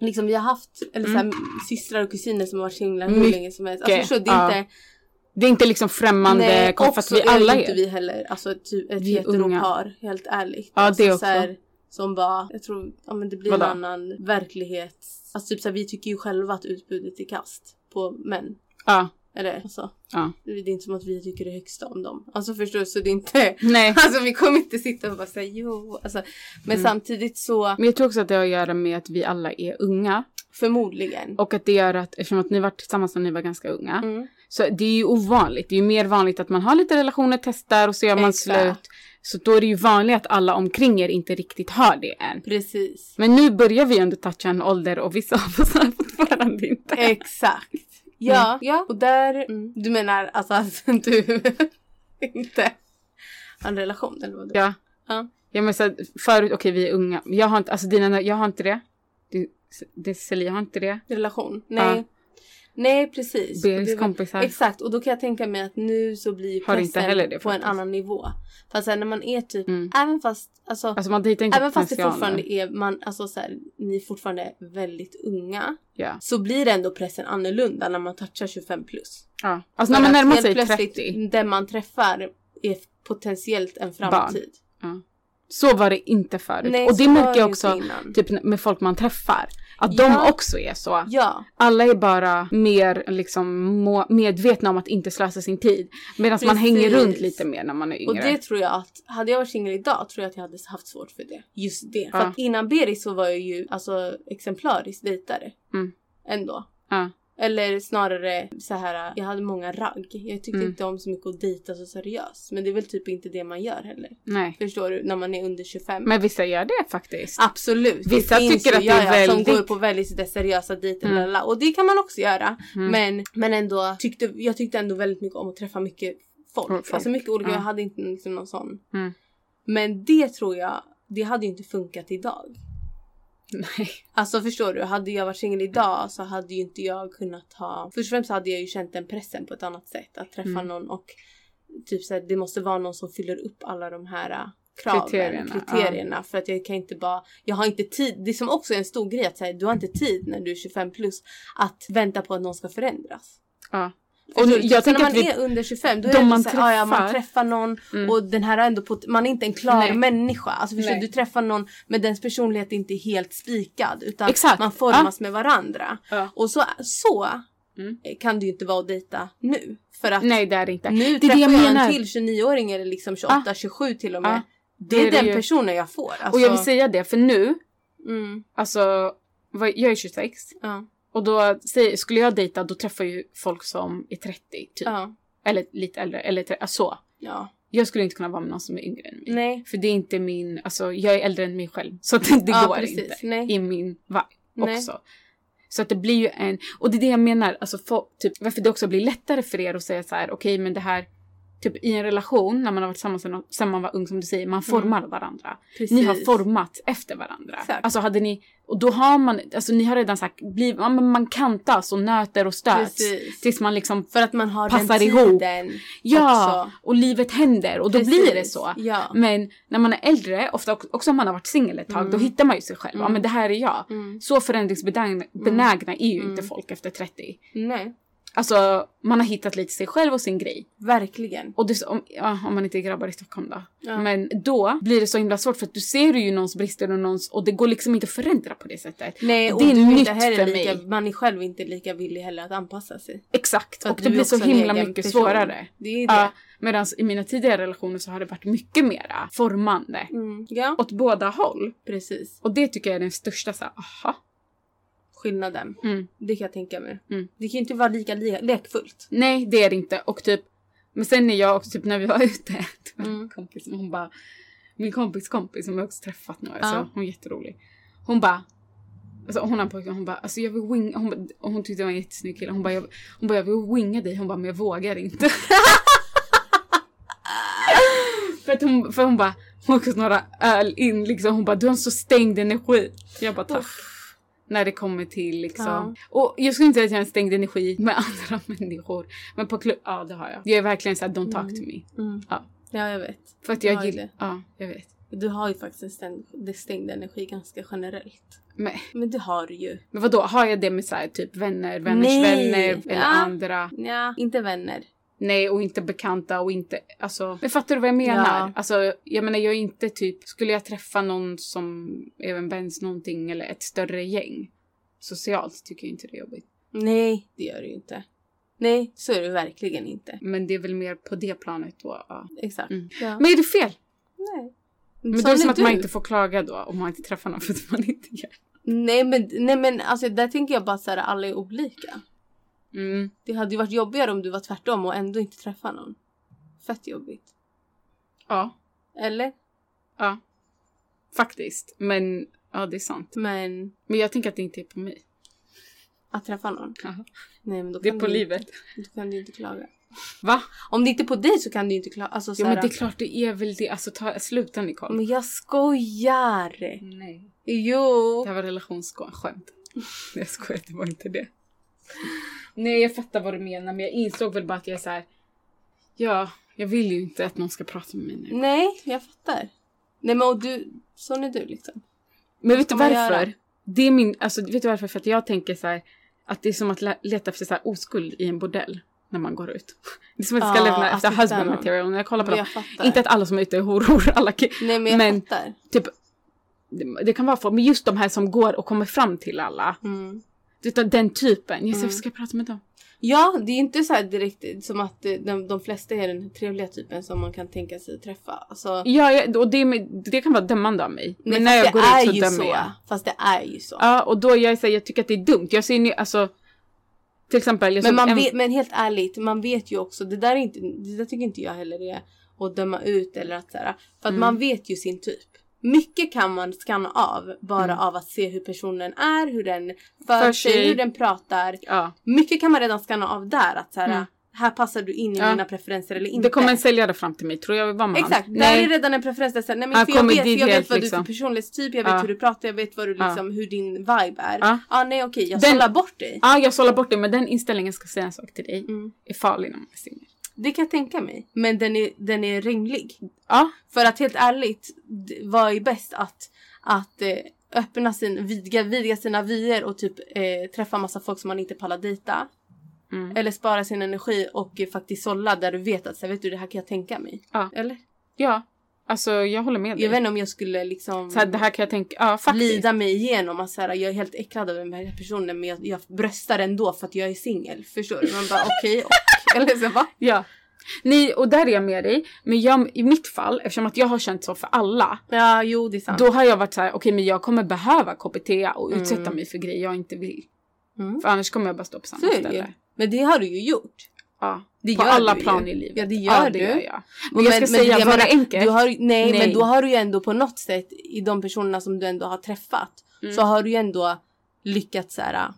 Liksom vi har haft eller så här, systrar och kusiner som har varit singlar hur länge som helst. Alltså förstår det är Ja. inte Det är inte liksom främmande kom- och så vi är alla ju inte är. vi heller alltså typ ett är heteropar helt ärligt. Ja, alltså, det också. Så här, som bara, jag tror, ja men det blir Vadå? en annan verklighet. Alltså typ så här, vi tycker ju själva att utbudet är kast på män. Ja. Eller alltså, Ja. det är inte som att vi tycker det högsta om dem. Alltså förstår du? Så det är inte, Nej. alltså vi kommer inte sitta och bara säga jo. Alltså, men Mm. samtidigt så, Men jag tror också att det har att göra med att vi alla är unga. förmodligen. Och att det gör att, eftersom att ni varit tillsammans när ni var ganska unga. Mm. Så det är ju ovanligt. Det är ju mer vanligt att man har lite relationer, testar och så gör man Exakt. slut. Så då är det ju vanligt att alla omkring er inte riktigt har det än. Precis. Men nu börjar vi ändå toucha en ålder och vissa av oss har fortfarande inte. Exakt. Ja, ja. Och där, mm. du menar alltså att du inte har en relation eller vad? Ja. Ja. Ja men så förut, okej vi är unga. Jag har inte, alltså dina, jag har inte det. Du, det Celia har inte det. Relation? Nej. Ja. Nej precis. Var- kompisar. Exakt och då kan jag tänka mig att nu så blir Har inte pressen heller det, på en annan nivå. Fast sen när man är typ, Mm. även fast, alltså, Alltså man även fast det fortfarande är, man, alltså så här, ni är fortfarande väldigt unga. Ja. Så blir det ändå pressen annorlunda när man touchar 25 plus. ja. Alltså när man närmar sig plötsligt, 30. Den man träffar är potentiellt en framtid. Så var det inte förut. Nej, och det märker jag också typ med folk man träffar. Att Ja. de också är så. Ja, Alla är bara mer liksom medvetna om att inte slösa sin tid. Medan man hänger runt lite mer när man är yngre. och det tror jag att hade jag varit singel idag tror jag att jag hade haft svårt för det. Just det. För Ja. att innan Berit så var jag ju alltså exemplariskt dejtare. Mm. Ändå. Ja. Eller snarare så här, jag hade många ragg. Jag tyckte Mm. inte om så mycket att dejta så seriöst. Men det är väl typ inte det man gör heller. Nej. Förstår du? När man är under 25. Men vissa gör det faktiskt. Absolut. Vissa tycker att det är ja, Som väldigt- går på väldigt seriösa dejter. Mm. Och det kan man också göra. Mm. Men, men ändå tyckte jag tyckte ändå väldigt mycket om att träffa mycket folk. Folk, Alltså mycket olika. ja. Jag hade inte liksom någon sån. Mm. Men det tror jag, det hade ju inte funkat idag. Nej. Alltså förstår du? Hade jag varit singel idag så hade ju inte jag kunnat ha... Först och främst hade jag ju känt den pressen på ett annat sätt. Att träffa Mm. någon och typ såhär, det måste vara någon som fyller upp alla de här äh, kraven, Kriterierna, kriterierna. För att jag kan inte bara, jag har inte tid. Det som också är en stor grej att säga, du har inte tid när du är 25 plus att vänta på att någon ska förändras. Ja. Och du, jag tänker när man vi- är under 25 då är de det man så här, ja, ja, man träffar- träffar någon Mm. och den här är ändå på, man är inte en klar Nej. människa. Alltså förstår, du, träffar någon men dens personlighet är inte helt spikad utan Exakt. man formas med varandra. Ja. Och så, så Mm. kan det ju inte vara att dejta nu. För att Nej det är det inte. nu det är det träffar jag jag, en till 29-åring eller liksom 28, 27 till och med. Ja. Det Då är, är det den ju- personen jag får. Alltså, Och jag vill säga det för nu, mm, alltså jag är 26 ja, och då skulle jag dejta då träffar ju folk som är 30 typ. ja, Eller lite äldre, eller tre- alltså, så. ja. Jag skulle inte kunna vara med någon som är yngre än mig. Nej. För det är inte min, alltså jag är äldre än mig själv. Så det, det Ja, går precis. inte Nej. i min vibe Nej. också. Så att det blir ju en, och det är det jag menar, alltså för, typ, varför det också blir lättare för er att säga så här, okej men det här, typ i en relation när man har varit tillsammans sedan man var ung som du säger, man formar varandra. Mm. Precis. Ni har format efter varandra. Exakt. Alltså hade ni, och då har man, alltså ni har redan sagt, bli, ja, men man kantas och nöter och stöts. Precis. Tills man liksom För att man har Passar den ihop. tiden Ja, också. och livet händer och då Precis. blir det så. Ja. Men när man är äldre, ofta också- om man har varit singel ett tag, då hittar man ju sig själv. Ja men det här är jag. Mm. Så förändringsbenägna är ju inte folk efter 30. Nej, Alltså man har hittat lite sig själv och sin grej. verkligen. Och det, om, ja, om man inte är grabbar i Stockholm då. Ja. Men då blir det så himla svårt för att du ser ju någons brister och någons och det går liksom inte att förändra på det sättet. Nej, och det är du är nytt heller för lika, mig. man är själv inte lika villig heller att anpassa sig. Exakt, och det är blir så himla mycket person. svårare. Det är det. Ja, Medan i mina tidigare relationer så har det varit mycket mera formande. Mm, ja, Åt båda håll. precis. Och det tycker jag är den största så här, aha. Skillnaden. Mm. Det kan jag tänka mig. Mm. Det kan ju inte vara lika le- lekfullt. Nej det är det inte. Och typ, men sen när jag också typ när vi var ute, det var Mm. kompis hon bara, min kompis kompis som jag också träffat nu, alltså, Ja. hon är jätterolig. Hon bara, alltså, hon har en pojke, hon bara, alltså jag vill winga, hon, och hon tyckte jag var en jättesnygg kille, hon bara, jag, hon bara jag vill winga dig, hon bara men jag vågar inte. för att hon, för hon bara, hon har också några öl in liksom, hon bara du har en så stängd energi. Jag bara tack. När det kommer till liksom. Ja. Och jag skulle inte säga att jag har en stängd energi med andra människor. Men på klubb, ja det har jag. Jag är verkligen såhär don't talk to me. Mm. Ja. Ja, jag vet. För att jag ju gillar, det. ja jag vet. Du har ju faktiskt en stängd, stängd energi ganska generellt. Men, Men det har du ju. men vadå, har jag det med såhär typ vänner, vänners Nej. vänner eller Ja. andra? Ja, inte vänner. Nej och inte bekanta och inte, alltså. Men fattar du vad jag menar? Ja. Alltså jag menar jag är inte typ, skulle jag träffa någon som även Bens någonting eller ett större gäng. Socialt tycker jag inte det är jobbigt. Nej, det gör du ju inte. Nej, så är det verkligen inte. Men det är väl mer på det planet då. Ja. Exakt. Mm. Ja. Men är det fel? Nej. Men då är det som att man du. inte får klaga då om man inte träffar någon för att man inte gör. Nej men, nej men alltså där tänker jag bara så här, alla är olika. Mm. Det hade ju varit jobbigare om du var tvärtom och ändå inte träffa någon. Fett jobbigt. Ja, Eller? ja. Faktiskt. Men ja, det är sant. Men Men jag tänker att det inte är på mig. att träffa någon? Jaha. Nej men då Det är kan på du, livet. Då kan du inte klaga. Va? Om det inte är på dig så kan du inte klaga. Alltså, så Ja men här, det är klart det är väl det. Alltså ta, sluta Nicole. men jag skojar! Nej. Jo! Det här var relationsskämt. Jag skojar, det var inte det. Nej jag fattar vad du menar men jag insåg väl bara att jag är så här. Ja, jag vill ju inte att någon ska prata med mig nu. Nej, jag fattar. Nej men och du, sån är du liksom. Men vet du varför? Det är min, alltså vet du varför? För att jag tänker så här att det är som att le- leta efter så här oskuld i en bordell. när man går ut. Det är som att jag ska Ja, lämna att efter hitta husband någon. material när jag kollar på dem. Jag fattar. Inte att alla som är ute är horor, alla Nej men jag men- fattar. typ det, det kan vara folk, men just de här som går och kommer fram till alla. Mm. Utan den typen. Jag Mm. ska jag prata med dem? Ja, det är inte så här direkt som att de, de flesta är den trevliga typen som man kan tänka sig träffa. Alltså, Ja, jag, och det, det kan vara dömande av mig. nej, men när jag går ut så ju dömer så. jag. Fast det är ju så. Ja, och då jag säger jag tycker att det är dumt. Jag ser nu, alltså till exempel. Jag men, man en, vet, men helt ärligt, man vet ju också, det där, är inte, det där tycker inte jag heller är att döma ut eller att så här, För att Mm. man vet ju sin typ. Mycket kan man skanna av bara Mm. av att se hur personen är, hur den för, För sig, sig. hur den pratar. Ja, Mycket kan man redan skanna av där. Att så här, Mm. här passar du in i Ja. mina preferenser eller inte. det kommer en säljare fram till mig. Tror jag var med Exakt, han. där Nej. är redan en preferens. Där, så här, nej, men för jag vet, jag vet vad du är för liksom. personlighetstyp, jag vet Ja. hur du pratar, jag vet vad du, liksom, hur din vibe är. Ja. Ah, nej okej, jag Den- sållar bort dig. Ja, jag sållar bort det, men den inställningen ska jag säga en sak till dig. Mm. Är farlig när man är singel. Det kan jag tänka mig. Men den är, den är rimlig. Ja, För att helt ärligt, vad är bäst att, att eh, öppna sin, vidga, vidga sina vyer och typ eh, träffa massa folk som man inte pallar dejta. Mm. Eller spara sin energi och eh, faktiskt sålla där du vet att så vet du det här kan jag tänka mig. Ja. Eller? ja. Alltså jag håller med dig. Jag vet inte om jag skulle liksom så här, det här kan jag tänka, ja faktiskt. lida mig igenom att så här, jag är helt äcklad av den här personen men jag, jag bröstar ändå för att jag är singel. Förstår du? Man bara okej och. Eller så va? Ja. Nej, och där är jag med dig. Men jag, i mitt fall, eftersom att jag har känt så för alla. Ja jo det är sant. Då har jag varit så här, okej men jag kommer behöva KBT och utsätta Mm. mig för grejer jag inte vill. Mm. För annars kommer jag bara stå på samma Så ju. ställe. Men det har du ju gjort. Ja. Det på gör alla du ju. plan i livet. Ja, det gör ja, du. det gör jag. Men jag ska säga, jag var det enkelt? Du har, nej, Nej. men då har du ju ändå på något sätt i de personerna som du ändå har träffat Mm. så har du ju ändå lyckats så här.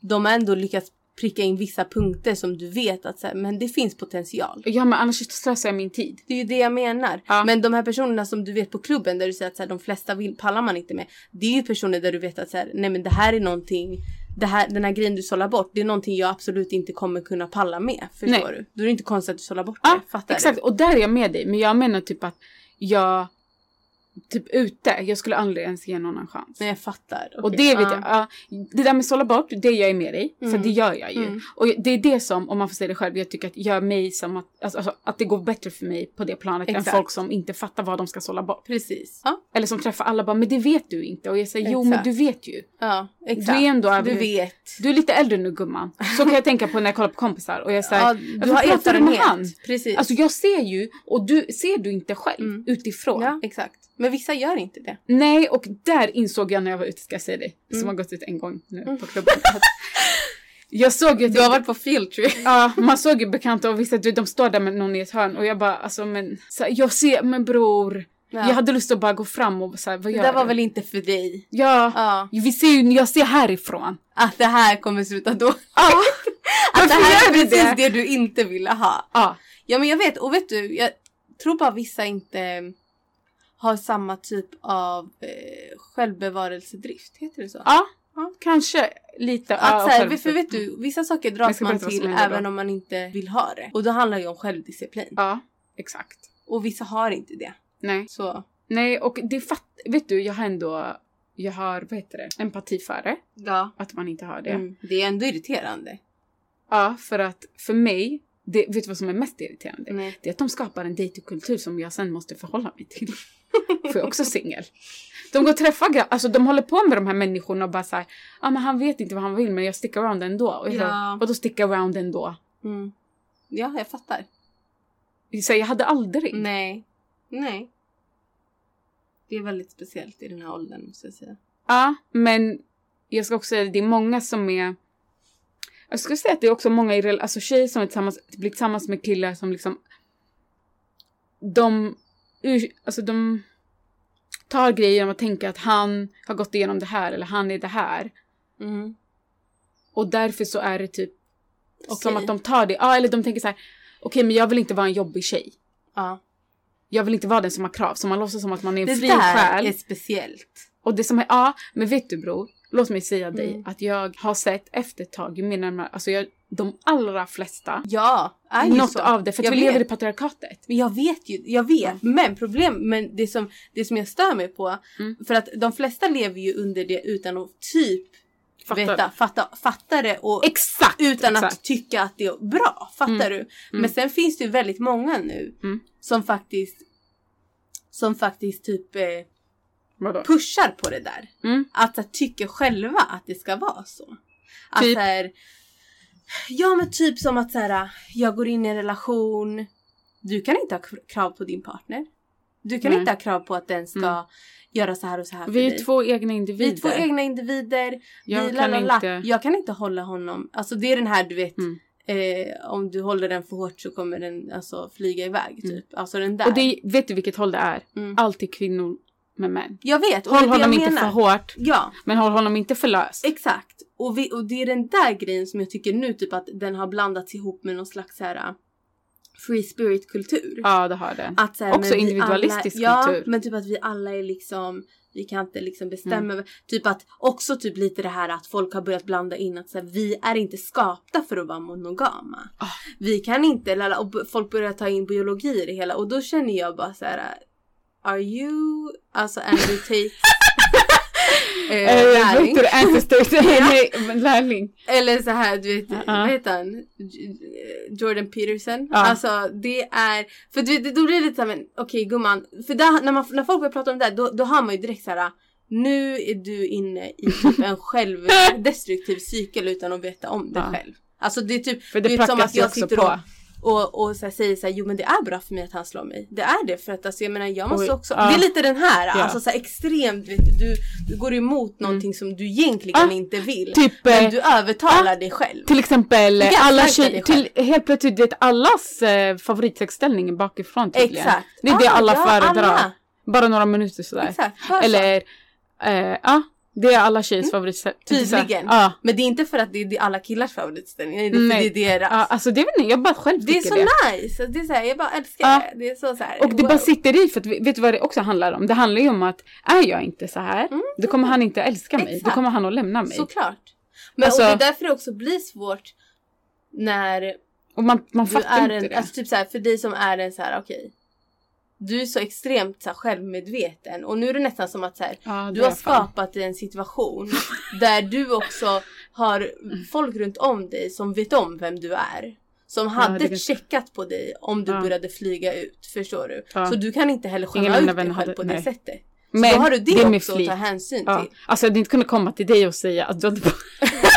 De har ändå lyckats pricka in vissa punkter som du vet att så här, men det finns potential. Ja men annars stressar jag min tid. Det är ju det jag menar. Ja. Men de här personerna som du vet på klubben där du säger att så här, de flesta vill, pallar man inte med. Det är ju personer där du vet att så här, nej men det här är någonting. Det här, den här grejen du sållar bort, det är någonting jag absolut inte kommer kunna palla med. Förstår Nej. du? Då är det inte konstigt att du sållar bort Ja, det. Fattar exakt. Och där är jag med dig. Men jag menar typ att jag, typ ute, jag skulle aldrig ens ge någon en chans. Nej jag fattar. Och Okej, det vet ja. jag. ja, det där med sålla bort, det gör jag med dig. För Mm. det gör jag ju. Mm. Och det är det som, om man får säga det själv, jag tycker att gör mig som att, alltså, alltså, att det går bättre för mig på det planet än Exakt. folk som inte fattar vad de ska sålla bort. Precis. Ja, Eller som träffar alla bara, men det vet du inte. Och jag säger, jo men du vet ju. ja exakt. Du är ändå Du vet. Du är lite äldre nu gumman. Så kan jag tänka på när jag kollar på kompisar. Och jag säger, Ja, du har med han? erfarenhet. Precis. Alltså jag ser ju, och du ser du inte själv Mm. utifrån. ja, exakt. Men vissa gör inte det. Nej, och där insåg jag när jag var ute, ska jag säga det, Mm. som har gått ut en gång nu på klubben. att jag såg ju att Du har varit på field trip. Ja, man såg ju bekanta och vissa du, de står där med någon i ett hörn och jag bara alltså men så här, jag ser, men bror. Ja. Jag hade lust att bara gå fram och så här, vad Det gör där var du? väl inte för dig? Ja, Ja. vi ser ju, jag ser härifrån. Att det här kommer sluta då. Ja, Att det här är precis det? det? du inte ville ha. ja. Ja men jag vet, och vet du, jag tror bara vissa inte har samma typ av eh, självbevarelsedrift. Heter det så? ja, Ja. kanske lite. Att ja, här, för vet du, vissa saker dras man till även då. om man inte vill ha det. Och då handlar det om självdisciplin. Ja, exakt. Och vissa har inte det. Nej. Så Nej, och det fatt, vet du, jag har ändå, jag har, vad heter det, empati för det. ja. Att man inte har det. Mm. Det är ändå irriterande. Ja, för att för mig, det, vet du vad som är mest irriterande? Nej. Det är att de skapar en datingkultur som jag sen måste förhålla mig till. För jag är också singel. De går och träffar, gra- alltså de håller på med de här människorna och bara såhär, ja ah, men han vet inte vad han vill men jag stick around ändå. Och jag Ja. ja. vadå stick around ändå? Mm. Ja, jag fattar. Så jag hade aldrig. Nej. Nej. Det är väldigt speciellt i den här åldern måste jag säga. Ja, men jag ska också säga det är många som är jag skulle säga att det är också många i rel- alltså tjejer som är tillsammans, blir tillsammans med killar som liksom de, alltså de tar grejer om att tänka att han har gått igenom det här eller han är det här. Mm. Och därför så är det typ som Okej. att de tar det, ja eller de tänker så här okej men jag vill inte vara en jobbig tjej. Ja. Jag vill inte vara den som har krav, så man låtsas som att man är en Det fri där själ. är speciellt. Och det som är, ja, men vet du bror, låt mig säga dig Mm. att jag har sett efter ett tag, ju mer närmare, alltså jag, de allra flesta, Ja, är något så. av det, för att Jag vi lever i vet. patriarkatet. Men jag vet ju, jag vet. Men problem, men det som, det som jag stör mig på, Mm. för att de flesta lever ju under det utan att typ Fattar. veta, fatta, fatta det och Exakt! utan att exakt. tycka att det är bra. Fattar Mm. du? Men sen finns det ju väldigt många nu Mm. som faktiskt som faktiskt typ eh, pushar på det där. Mm. Att här, tycker själva att det ska vara så. Att Typ? här, ja men typ som att så här, jag går in i en relation. Du kan inte ha krav på din partner. Du kan Nej. inte ha krav på att den ska Mm. göra så här och så här Vi är dig. två egna Vi individer. är två egna individer. Jag vi, kan lalala. inte... Jag kan inte hålla honom. Alltså det är den här du vet. Mm. Eh, om du håller den för hårt så kommer den alltså flyga iväg typ. Alltså den där. Och det, vet du vilket håll det är? Mm. Alltid kvinnor med män. Jag vet. Håll honom inte menar. för hårt, Ja. men håll honom inte för löst. Exakt. Och, vi, och det är den där grejen som jag tycker nu typ att den har blandats ihop med någon slags här uh, free spirit kultur. Ja, det har den. Att, så här, Också individualistisk alla, kultur. Ja, men typ att vi alla är liksom vi kan inte liksom bestämma. Mm. Typ att också typ lite det här att folk har börjat blanda in att så här, vi är inte skapta för att vara monogama. Ah. Vi kan inte, och folk börjar ta in biologi i det hela och då känner jag bara så här. Are you, alltså Andrew Tate eh, Eh, lärling? nej, men lärling. Eller så här, du vet, Ja. vad heter han? Jordan Peterson. Ja. Alltså det är, för du vet, då blir det lite såhär, men okej gumman. För där, när, man, när folk börjar prata om det där, då, då har man ju direkt så här. Nu är du inne i typ en självdestruktiv cykel utan att veta om det Ja. själv. Alltså det är typ, För det du vet, som att jag sitter på. och, och, och så här, säger så här, jo men det är bra för mig att han slår mig. Det är det för att alltså, jag menar jag måste Oj, också, ja. det är lite den här, Ja. alltså så här, extremt, du, du, du går emot någonting som du egentligen Ah, inte vill. Typ, Men eh, du övertalar dig själv. till exempel kan alla tjej, till, helt plötsligt vet allas eh, favoritsexställning är bakifrån tydligen. Exakt. Det är det Ah, alla ja, föredrar. alla. Bara några minuter sådär. Exakt. Eller, eh, ja, det är alla tjejers favoritställning. Tydligen. Ja. Men det är inte för att det är alla killars favoritställning. Det är Nej. det är deras. Ja, alltså det vet inte, jag bara själv det är så det. nice. Det är så här, jag bara älskar Ja. det. Det är så, så här. Och det wow. bara sitter i för att vet du vad det också handlar om? Det handlar ju om att är jag inte så här, Mm. då kommer han inte älska mig. Då Exakt. kommer han att lämna mig. Såklart. Men Alltså- och det är därför det också blir svårt när Och man, man fattar är inte en, det. alltså typ så här, för dig som är en så här, okej. Du är så extremt så här, självmedveten och nu är det nästan som att så här, ja, du har fan. skapat en situation där du också har folk runt om dig som vet om vem du är. Som hade det kan- checkat på dig om du Ja. började flyga ut. Förstår du? Ja. Så du kan inte heller skämma ut dig själv hade- på det nej. sättet. Men så då har du det, det också att ta hänsyn Ja. till. Alltså jag hade inte kunnat komma till dig och säga att du hade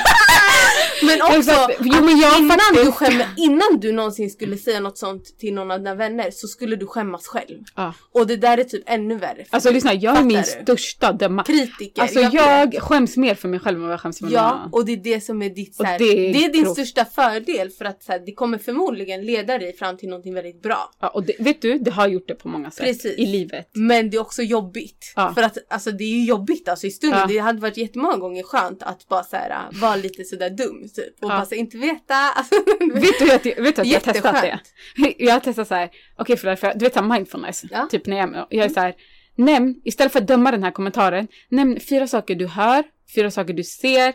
Men också. Jo, men jag innan, faktiskt- du skämmer, innan du någonsin skulle säga något sånt till någon av dina vänner så skulle du skämmas själv. Ja. Och det där är typ ännu värre. Alltså lyssna, jag är min du? största döma. Kritiker. Alltså vet. jag skäms mer för mig själv än vad jag skäms för Ja, annan. och det är det som är ditt så Och här, det det, är är din grovt. största fördel för att så här, det kommer förmodligen leda dig fram till någonting väldigt bra. Ja, och det, vet du, det har gjort det på många sätt Precis. i livet. Men det är också jobbigt. Ja. För att alltså det är ju jobbigt alltså i stunden. Ja. Det hade varit jättemånga gånger skönt att bara så här, vara lite sådär dum typ. Och Ja. bara så här, inte veta. Alltså, Vet du att, jag- vet du att jag har testat det? Jag har testat så här, okej för, för du vet såhär mindfulness, Ja. typ när jag, jag är så här, nämn, istället för att döma den här kommentaren, nämn fyra saker du hör, fyra saker du ser,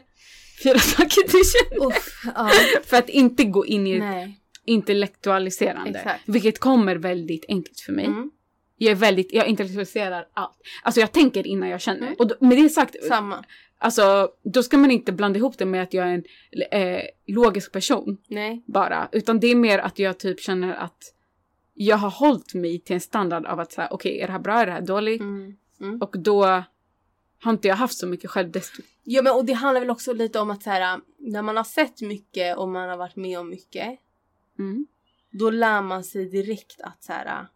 fyra saker du känner. Uff, ja. För att inte gå in i Nej. intellektualiserande. Exakt. Vilket kommer väldigt enkelt för mig. Mm. Jag är väldigt, jag intellektualiserar allt. Alltså jag tänker innan jag känner. Mm. Och då, med det sagt, Samma. Alltså då ska man inte blanda ihop det med att jag är en eh, logisk person Nej. bara. Utan det är mer att jag typ känner att jag har hållit mig till en standard av att säga okej är det här bra, är det här dåligt? Mm. Mm. Och då har inte jag haft så mycket självdestruktion. Ja men och det handlar väl också lite om att så här, när man har sett mycket och man har varit med om mycket. Mm. Då lär man sig direkt att så här.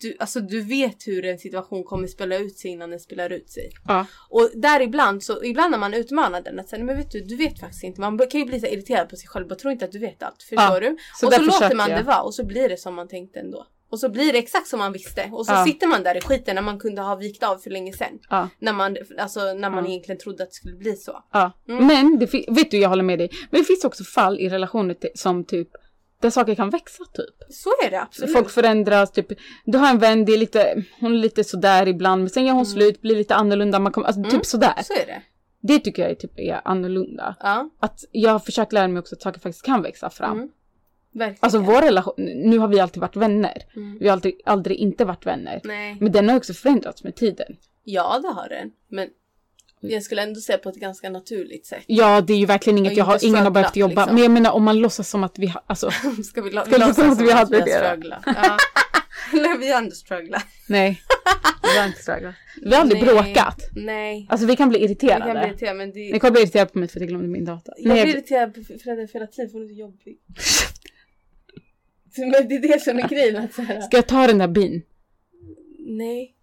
Du, alltså du vet hur en situation kommer spela ut sig innan den spelar ut sig. Ja. Och där ibland så, ibland när man utmanar den att säga, men vet du, du vet faktiskt inte. Man kan ju bli så irriterad på sig själv och tror inte att du vet allt. Förstår du? så och så låter man jag. det vara och så blir det som man tänkte ändå. Och så blir det exakt som man visste. Och så Ja. sitter man där i skiten när man kunde ha vikt av för länge sedan. Ja. När man, alltså, när man Ja. egentligen trodde att det skulle bli så. Ja. Mm. Men det, vet du, jag håller med dig. Men det finns också fall i relationer som typ där saker kan växa typ. Så är det absolut. Folk förändras, typ. Du har en vän, det är lite, hon är lite sådär ibland, men sen gör hon slut, blir lite annorlunda, man kommer, alltså Mm. typ sådär. Så är det. Det tycker jag är typ är annorlunda. Ja. Att jag har försökt lära mig också att saker faktiskt kan växa fram. Mm. Verkligen. Alltså vår relation, nu har vi alltid varit vänner. Mm. Vi har aldrig, aldrig inte varit vänner. Nej. Men den har också förändrats med tiden. Ja det har den. Men Jag skulle ändå säga på ett ganska naturligt sätt. Ja, det är ju verkligen inget jag har, inte ingen har behövt jobba. liksom. Men jag menar om man låtsas som att vi har, alltså Ska vi, la- Ska vi låtsas att som vi att hade har det då? strugglat? Ja. Nej, vi har ändå strugglat. nej. Vi har inte strugglat. Vi har aldrig Nej. bråkat. Nej. Alltså vi kan bli Vi irriterade. kan bli irriterade men det... Nicole blir irriterad på mig för att jag glömde min data. Jag Nej, blir irriterad på för hela tiden för hon är så jobbig. Men det är det som är grejen. Att så här, Ska jag ta den där bin? nej,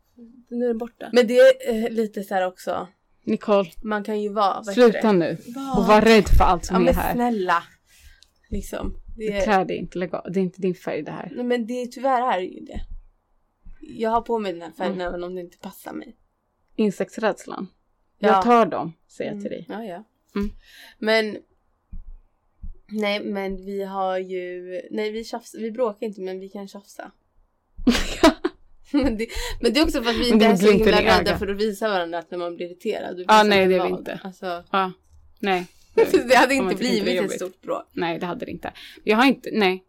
nu är den borta. Men det är eh, lite så här också. Nicole, Man kan ju vara... sluta nu. Vad? Och var rädd för allt som Ja är men här. snälla. Liksom. Det är, Klä dig inte, lägg av. Det är inte din färg det här. nej, men det är tyvärr är det ju det. Jag har på mig den här färgen Mm. även om det inte passar mig. Insektsrädslan. Ja. Jag tar dem, säger jag till dig. Ja, ja. Mm. Men Nej men vi har ju, nej vi tjafsar, vi bråkar inte men vi kan tjafsa. men, det, men det är också för att vi inte är så himla rädda för att visa varandra att när man blir irriterad. Ja, visar nej, det är vi inte. Alltså, Ja, nej. det hade inte tycker inte blivit ett stort bråk. Nej, det hade det inte. Jag har inte, nej.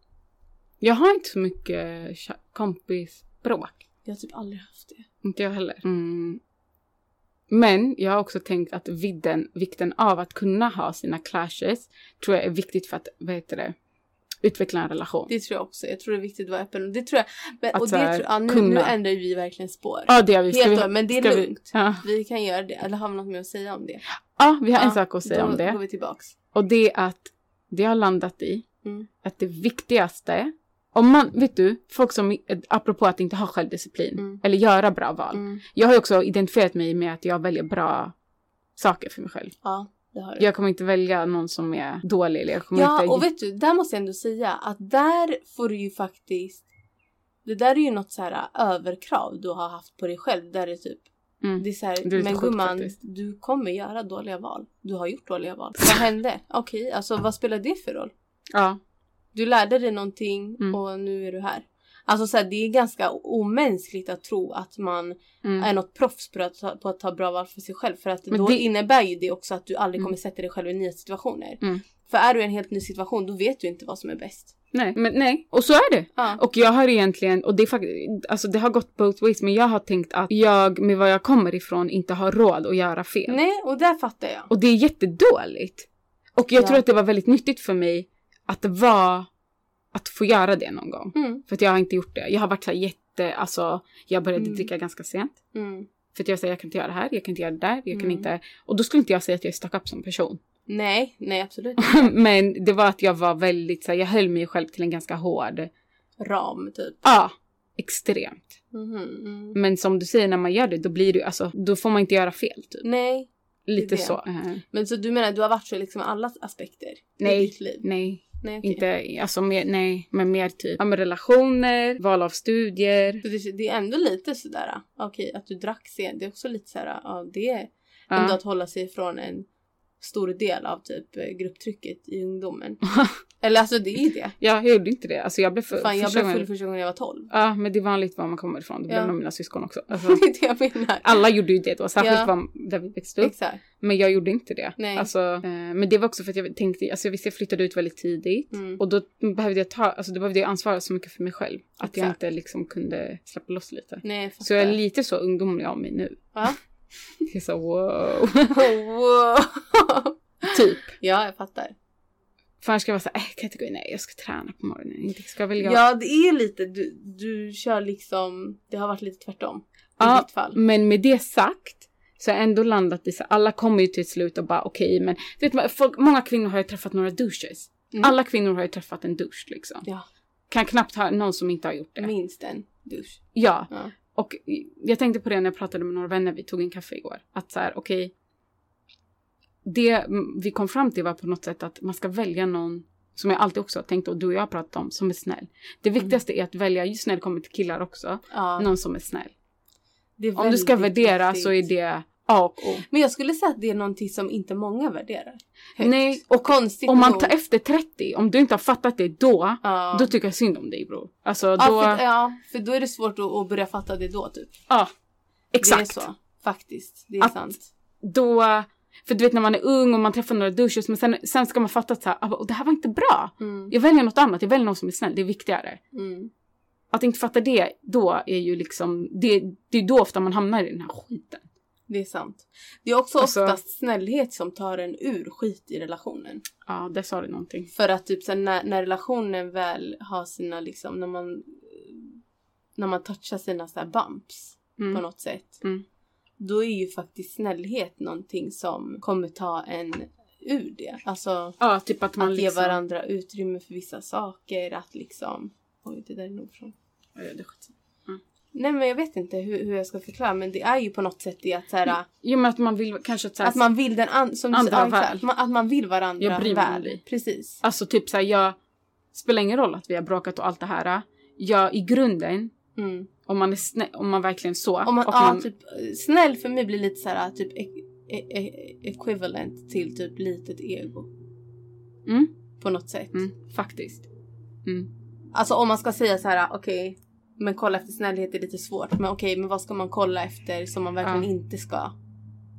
Jag har inte så mycket kompisbråk. Jag har typ aldrig haft det. Inte jag heller. Mm. Men jag har också tänkt att vidden, vikten av att kunna ha sina clashes tror jag är viktigt för att, vad heter det, utveckla en relation. Det tror jag också. Jag tror det är viktigt att vara öppen. Det tror jag. Men, och det här, tror, ja, nu, nu ändrar vi verkligen spår. Ja, det har vi. Ska Helt vi, men det är ska vi- lugnt. Ja. Vi kan göra det. Eller har vi något mer att säga om det? ja, vi har en Ja, sak att säga då om det. går vi tillbaks. Och det är att det har landat i Mm. att det viktigaste, om man, vet du, folk som, apropå att inte ha självdisciplin Mm. eller göra bra val. Mm. Jag har också identifierat mig med att jag väljer bra saker för mig själv. Ja. Jag kommer inte välja någon som är dålig jag kommer Ja, inte... och vet du, där måste jag ändå säga att där får du ju faktiskt... Det där är ju något så här äh, överkrav du har haft på dig själv. Där det är typ, mm. det är så här, Det är men gumman, du kommer göra dåliga val. Du har gjort dåliga val. Vad hände? Okej, alltså vad spelar det för roll? Ja, Du lärde dig någonting Mm. och nu är du här. Alltså så här, det är ganska omänskligt att tro att man mm. är något proffs på att, ta, på att ta bra val för sig själv. För att Men då det- innebär ju det också att du aldrig Mm. kommer sätta dig själv i nya situationer. Mm. För är du i en helt ny situation då vet du inte vad som är bäst. Nej, men nej. Och så är det. Ja. Och jag har egentligen, och det alltså det har gått both ways, men jag har tänkt att jag med vad jag kommer ifrån inte har råd att göra fel. Nej, och där fattar jag. Och det är jättedåligt. Och jag Ja. tror att det var väldigt nyttigt för mig att det var att få göra det någon gång. Mm, För att jag har inte gjort det. Jag har varit så jätte, alltså jag började Mm. dricka ganska sent. mm. För att jag säger jag kan inte göra det här, jag kan inte göra det där, jag kan Mm. inte. Och då skulle inte jag säga att jag är stuck up som person. Nej, nej absolut Men det var att jag var väldigt så här, jag höll mig själv till en ganska hård, Ram typ. ja, extremt. Mhm, mm. Men som du säger, när man gör det, då blir det alltså, då får man inte göra fel typ. Nej, Lite så. eh, men så du menar du har varit så liksom alla aspekter Nej. i ditt liv? nej, Nej, okej. inte, alltså mer, nej, men mer typ, ja men relationer, val av studier. Så det, det är ändå lite sådär, okej att du drack sent, det är också lite sådär, ja det är ändå Ja. att hålla sig ifrån en stor del av typ eh, grupptrycket i ungdomen. Eller alltså det är ju det. ja, jag gjorde inte det. Alltså jag blev full. Fan jag blev full första gången jag var 12. Ja, men det är vanligt var man kommer ifrån. Det blev Ja. med mina syskon också. Alltså, det är det jag menar. alla gjorde ju det då, särskilt Ja. var, där vi växte upp. Exakt. Men jag gjorde inte det. Nej. Alltså, eh, men det var också för att jag tänkte, alltså jag visste jag flyttade ut väldigt tidigt. Mm. Och då behövde jag ta, alltså då behövde jag ansvara så mycket för mig själv. Att jag Exakt. inte liksom kunde släppa loss lite. Nej jag. Så jag är lite så ungdomlig av mig nu. Va? Det är så wow. wow. typ. Ja jag fattar. För annars ska jag vara såhär, äh, kan jag inte gå in? Nej, jag ska träna på morgonen. Inte ska väl jag. Ja det är lite, du, du kör liksom, det har varit lite tvärtom. I Ja, ditt fall. Men med det sagt så har jag ändå landat i så alla kommer ju till ett slut och bara okej men du vet, man- folk, många kvinnor har ju träffat några douches. Mm. Alla kvinnor har ju träffat en douche liksom. Ja, Kan knappt ha någon som inte har gjort det. minst en dusch. Ja, Ja. Och jag tänkte på det när jag pratade med några vänner, vi tog en kaffe igår. Att så här, okej. det mm, vi kom fram till var på något sätt att man ska välja någon som jag alltid också har tänkt och du och jag har pratat om, som är snäll. Det viktigaste är att välja, just när det kommer till killar också, Ja, någon som är snäll. det är Om du ska värdera viktigt. så är det A och O. Men jag skulle säga att det är någonting som inte många värderar. Högt. Nej, och konstigt Om man tar efter 30, om du inte har fattat det då, ja. då tycker jag synd om dig bror. Alltså då, ja, för, ja, för då är det svårt att, att börja fatta det då typ. ja. Exakt. Det är så. Faktiskt. Det är Att- sant. Då, för du vet när man är ung och man träffar några douches men sen, sen ska man fatta att så här, "Ah, det här var inte bra. Mm. Jag väljer något annat, jag väljer någon som är snäll, det är viktigare. Mm. Att inte fatta det då är ju liksom, det, det är då ofta man hamnar i den här skiten. Det är sant. Det är också Alltså- oftast snällhet som tar en ur skit i relationen. Ja, där sa du någonting. För att typ sen när, när relationen väl har sina liksom, när man när man touchar sina så bumps på Mm. något sätt. Mm. Då är ju faktiskt snällhet någonting som kommer ta en ur det. Alltså Ja, typ att man att ge liksom... varandra utrymme för vissa saker. Att liksom... Oj, det där är nog från... Ja, det är skit. Nej men jag vet inte hur, hur jag ska förklara men det är ju på något sätt det att så här, Jo men att man vill kanske att, så här, att man vill den an- som Andra exakt, väl. att man- Att man vill varandra Jag bryr mig väl. dig. Precis. Alltså typ såhär, jag... Spelar ingen roll att vi har bråkat och allt det här. Jag i grunden, Mm. om man är om man verkligen så. Om man, ja, man, typ, snäll för mig blir lite så här typ e- e- e- equivalent till typ litet ego. mm, På något sätt. mm, faktiskt. Mm. Alltså om man ska säga så här, okej, men kolla efter snällhet är lite svårt. Men okej, men vad ska man kolla efter som man verkligen Ja. inte ska ha?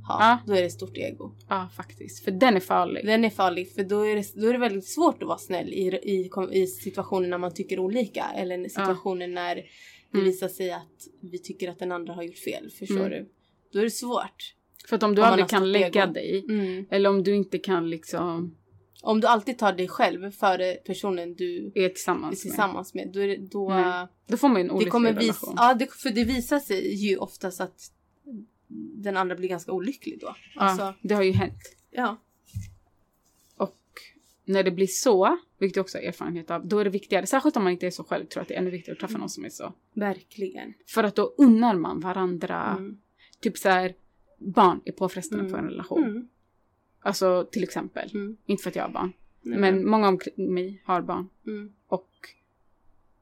Ja. Då är det stort ego. Ja, faktiskt. För den är farlig. Den är farlig för då är, det, då är det väldigt svårt att vara snäll i, i, i situationer när man tycker olika. Eller situationer när det Mm. visar sig att vi tycker att den andra har gjort fel. Förstår Mm. du? Då är det svårt. För att om du Om aldrig kan lägga ego. dig. Mm. Eller om du inte kan liksom Om du alltid tar dig själv före personen du är är tillsammans, tillsammans med. Då, är det, då Mm. Då får man ju en det olycklig kommer visa, relation. ja, det, för det visar sig ju oftast att den andra blir ganska olycklig då. Alltså, ja, det har ju hänt. ja. Och när det blir så, vilket jag också har erfarenhet av, då är det viktigare, särskilt om man inte är så själv, tror jag att det är ännu viktigare att träffa någon som är så. Verkligen. För att då unnar man varandra, Mm. typ så här, barn är påfrestande Mm. för en relation. Alltså till exempel, Mm. inte för att jag har barn, Nej, men många omkring mig har barn. Mm. Och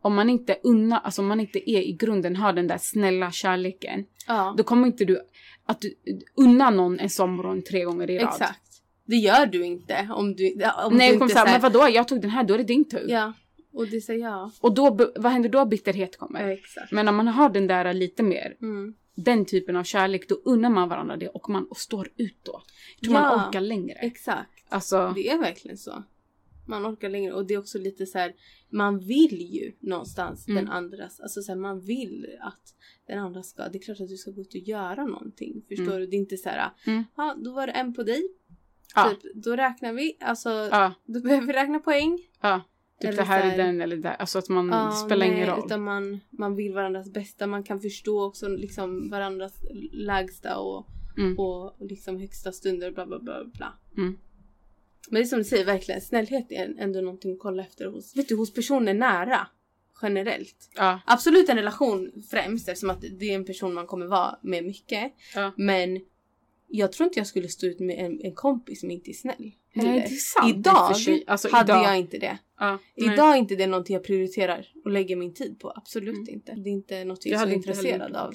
om man inte unnar, alltså om man inte är i grunden har den där snälla kärleken, Ja, då kommer inte du att du unna någon en sommarmorgon tre gånger i rad. exakt. Det gör du inte om du, ja, om Nej, du kommer inte säga, men vadå, jag tog den här, då är det din tur. Ja, och det säger jag. Och då, vad händer då? Bitterhet kommer. Ja, exakt. Men om man har den där lite mer, Mm. Den typen av kärlek, då unnar man varandra det och man och står ut då. Jag tror Ja. man orkar längre. Exakt. Alltså, Det är verkligen så. Man orkar längre och det är också lite så här. Man vill ju någonstans Mm. den andras, alltså så här, man vill att den andra ska, det är klart att du ska gå ut och göra någonting. Förstår Mm. du? Det är inte så här, Mm. ja då var det en på dig. ja, Typ, då räknar vi, alltså ja, då behöver vi räkna poäng. ja. Typ det här är den eller där. Alltså att man Ja, spelar ingen nej, roll. Utan man, man vill varandras bästa, man kan förstå också liksom varandras lägsta och, Mm. och liksom högsta stunder bla bla bla bla. Mm. Men det är som du säger, verkligen snällhet är ändå någonting att kolla efter hos, vet du, hos personer nära. Generellt. Ja, Absolut en relation främst eftersom att det är en person man kommer vara med mycket. ja. Men jag tror inte jag skulle stå ut med en, en kompis som inte är snäll. Nej, det är sant. Idag. Alltså, hade idag. jag inte det. Nej. Idag är inte det någonting jag prioriterar och lägger min tid på. Absolut Mm. inte. Det är inte något jag Jag är så heller intresserad av.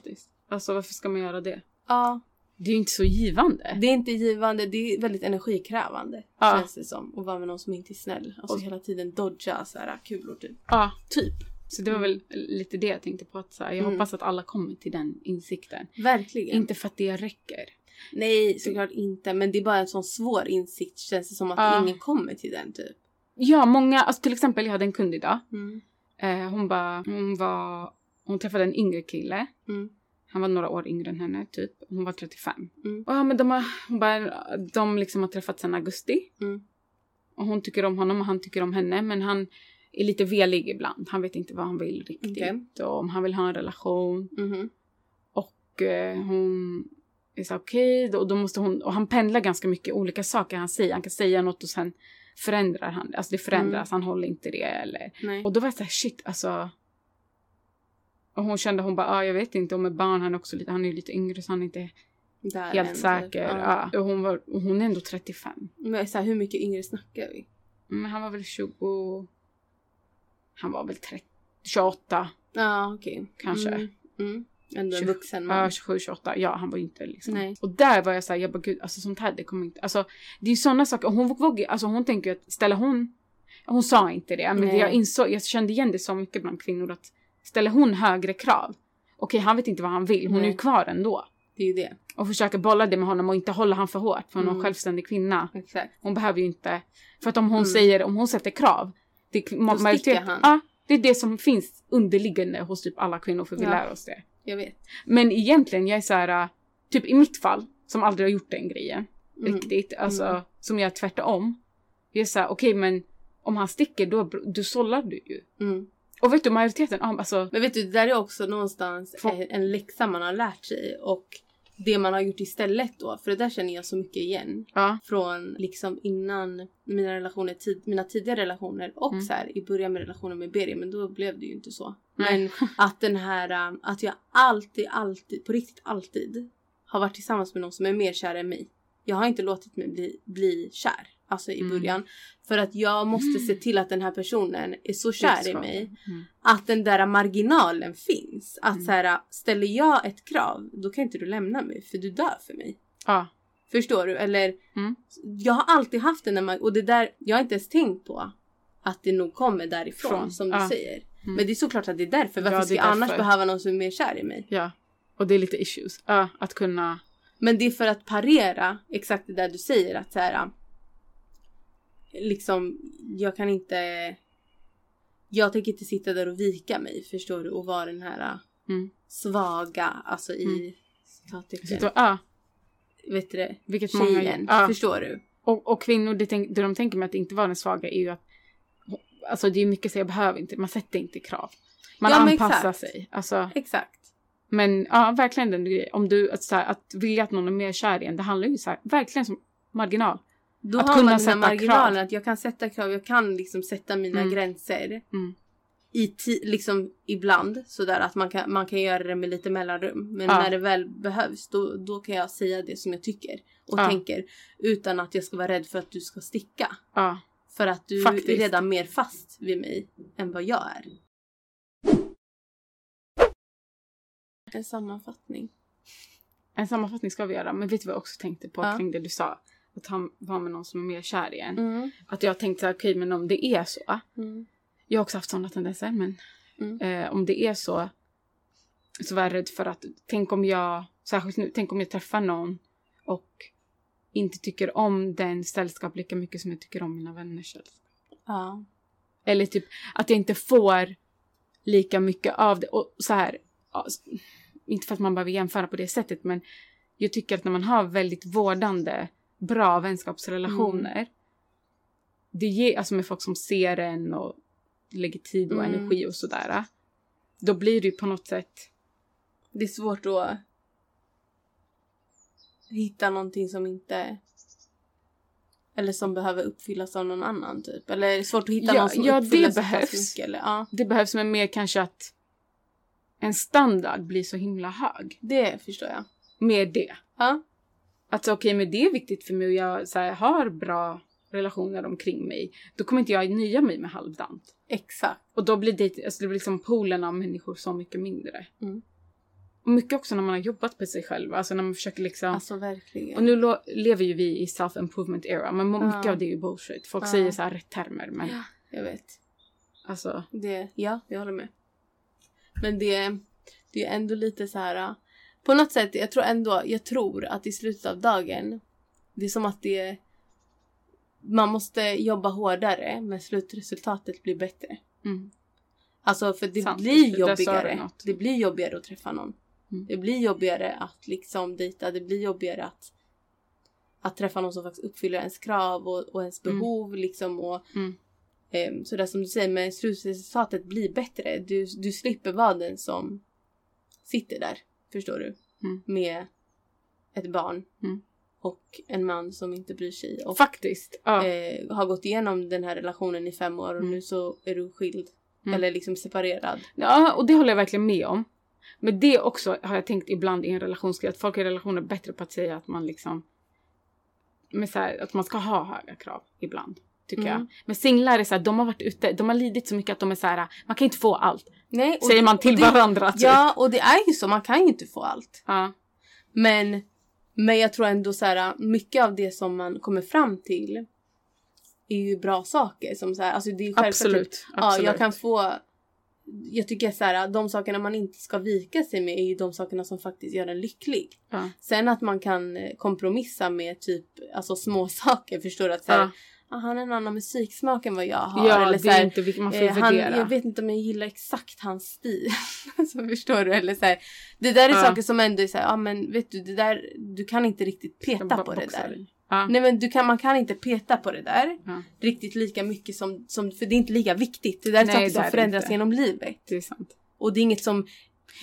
Alltså varför ska man göra det? Ja, Det är ju inte så givande. det är inte givande. Det är väldigt energikrävande. Ja. Känns det som. Att vara med någon som inte är snäll. Alltså Och- hela tiden dodga så här kulor typ. Ja, typ. Så det var väl lite det jag tänkte på. Att så här, jag Mm. hoppas att alla kommer till den insikten. Verkligen. Inte för att det räcker. Nej, såklart inte. Men det är bara en sån svår insikt känns det som att Ja. ingen kommer till den typ. Ja, många, alltså till exempel jag hade en kund idag. Mm. Eh, hon bara, hon var, hon träffade en yngre kille. Mm. Han var några år yngre än henne, typ. Hon var 35. Mm. Och ja, men de har, hon bara, de liksom har träffats sedan augusti. Mm. Och hon tycker om honom och han tycker om henne. Men han är lite velig ibland. Han vet inte vad han vill riktigt. Okej. Och om han vill ha en relation. Mhm. Och eh, hon är så okej, då, då måste hon, och han pendlar ganska mycket olika saker han säger. Han kan säga något och sen förändrar han det. Alltså det förändras, han håller inte det eller. Nej. Och då var jag såhär shit alltså. Och hon kände, hon bara, ah, jag vet inte, och med barn, han är också lite, han är lite yngre så han är inte Där helt ändå. säker. Ja. Ja. Och, hon var, och hon är ändå 35. Men så här, hur mycket yngre snackar vi? Men han var väl 20, han var väl 30, 28, Ja, okej. Kanske. Mm. Mm. Ändå en 20 vuxen man. ja 27, 28. Ja, han var ju inte liksom. Nej. Och där var jag såhär, jag bara gud, alltså sånt här det kommer inte, alltså det är ju sådana saker. Hon vågar, alltså hon tänker ju att ställer hon, hon sa inte det, men Nej. jag insåg, jag kände igen det så mycket bland kvinnor att ställer hon högre krav, okej han vet inte vad han vill, hon är Nej. ju kvar ändå. Det är ju det. Och försöker bolla det med honom och inte hålla han för hårt, för hon är en Mm. självständig kvinna. Exakt. Hon behöver ju inte, för att om hon Mm. säger, om hon sätter krav, det, ma- sticker han. Ja, det är det som finns underliggande hos typ alla kvinnor för vi Ja. lär oss det. Jag vet. Men egentligen, jag är så här. äh, typ i mitt fall, som aldrig har gjort den grejen Mm. riktigt, alltså Mm. som gör tvärtom. Jag är såhär, okej men om han sticker då, då sållar du ju. Mm. Och vet du majoriteten, alltså Men vet du, det där är också någonstans en- en läxa man har lärt sig och det man har gjort istället då, för det där känner jag så mycket igen. ja, Från liksom innan mina relationer, tid, mina tidigare relationer och Mm. så här i början med relationen med Beri, men då blev det ju inte så. Men att den här, um, att jag alltid, alltid, på riktigt alltid har varit tillsammans med någon som är mer kär än mig. Jag har inte låtit mig bli, bli kär, alltså i Mm. början. För att jag måste se till att den här personen är så kär i mig Mm. att den där marginalen finns. Att Mm. så här, ställer jag ett krav, då kan inte du lämna mig för du dör för mig. Ja, Förstår du? Eller Mm. jag har alltid haft den där och det där, jag har inte ens tänkt på att det nog kommer därifrån Från, som du ja. säger. Mm. Men det är såklart att det är därför. Varför Ja, ska jag annars behöva någon som är mer kär i mig? ja. Och det är lite issues. Ja, att kunna, Men det är för att parera exakt det där du säger att så här. Liksom, jag kan inte. Jag tänker inte sitta där och vika mig, förstår du? Och vara den här mm. svaga, alltså i Mm. citattecken. Ja, Vet du det? vilket många Tjejen. ja. Förstår du? Och, och kvinnor, det, tänk, det de tänker med att inte vara den svaga är ju att Alltså det är mycket så jag behöver inte, man sätter inte krav. Man Ja, anpassar exakt. sig. Alltså, Exakt. men ja, verkligen den grejen. Om du, att, så här, att vilja att någon är mer kär i en, det handlar ju så här, verkligen som marginal. Då Att har kunna man den här sätta marginalen krav. att jag kan sätta krav, jag kan liksom sätta mina Mm. gränser. Mm. I ti- liksom ibland sådär att man kan, man kan göra det med lite mellanrum. Men Ja. när det väl behövs då, då kan jag säga det som jag tycker och Ja. tänker. Utan att jag ska vara rädd för att du ska sticka. Ja, För att du Faktiskt. är redan mer fast vid mig än vad jag är. En sammanfattning. en sammanfattning ska vi göra. Men vet du vad jag också tänkte på Ja. kring det du sa? Att han var med någon som är mer kär i en. Mm. Att jag tänkte så här, okej men om det är så. Mm. Jag har också haft sådana tendenser men Mm. eh, om det är så. Så var jag rädd för att, tänk om jag, särskilt nu, tänk om jag träffar någon och inte tycker om den sällskap lika mycket som jag tycker om mina vänners sällskap. Ja. Eller typ att jag inte får lika mycket av det. Och så här, inte för att man behöver jämföra på det sättet men jag tycker att när man har väldigt vårdande, bra vänskapsrelationer. Det ger, alltså med folk som ser en och lägger tid och Mm. energi och sådär. Då blir det ju på något sätt, Det är svårt att hitta någonting som inte eller som behöver uppfyllas av någon annan typ. Eller är det svårt att hitta Ja, någon som ja, det uppfyller så pass behövs. mycket. Eller, ja, det behövs men mer kanske att en standard blir så himla hög. det förstår jag. Med det. Ja. Att okej, men det är viktigt för mig och jag här, har bra relationer omkring mig. Då kommer inte jag nöja mig med halvdant. Exakt. Och då blir det, alltså det blir liksom poolen av människor så mycket mindre. Mm. Och mycket också när man har jobbat på sig själv. Alltså när man försöker liksom... Alltså verkligen. och nu lo- lever ju vi i self-improvement era. Men Ja. mycket av det är ju bullshit. Folk Ja. säger så här rätt termer. Men Ja. Jag vet. alltså... Det, ja, jag håller med. Men det, det är ändå lite så här. På något sätt, jag tror ändå, jag tror att i slutet av dagen, det är som att det man måste jobba hårdare men slutresultatet blir bättre. Mm. Alltså för det Sant, blir jobbigare. Det blir jobbigare att träffa någon. Mm. Det blir jobbigare att liksom dejta. Det blir jobbigare att, att träffa någon som faktiskt uppfyller ens krav och, och ens Mm. behov liksom. Och, Mm. Ehm, så där som du säger, men slutresultatet blir bättre. Du, du slipper vara den som sitter där, förstår du? Mm. Med ett barn Mm. och en man som inte bryr sig. Och Faktiskt. Ja. eh, har gått igenom den här relationen i fem år och Mm. nu så är du skild. Mm. Eller liksom separerad. ja, och det håller jag verkligen med om. Men det också har jag tänkt ibland i en relationsgrej. Att folk i relationer är bättre på att säga att man liksom... Med så här, att man ska ha höga krav ibland. Tycker Mm. jag. Men singlar är så här, de har varit ute, de har lidit så mycket att de är så här, man kan inte få allt. Nej, Säger det- man till det, varandra. Typ. Ja, och det är ju så. Man kan ju inte få allt. ja. Men, men jag tror ändå så här, mycket av det som man kommer fram till är ju bra saker. Som så här, alltså det är Absolut. Typ, absolut. Ja, jag kan få... Jag tycker så här, de sakerna man inte ska vika sig med är ju de sakerna som faktiskt gör en lycklig. Ja. Sen att man kan eh, kompromissa med typ alltså små saker, förstår du? Att så här, Ja. ah, han har en annan musiksmak än vad jag har. Ja, eller så här, är inte vilket man får eh, han, jag vet inte om jag gillar exakt hans stil. så förstår du? Eller så här, det där är Ja. saker som ändå är så här, ja men vet du, det där, du kan inte riktigt peta på det där. Ja. Nej men du kan, man kan inte peta på det där Ja. riktigt lika mycket som, som, för det är inte lika viktigt. Det där är Nej, saker som förändras inte. genom livet. Det är sant. Och det är inget som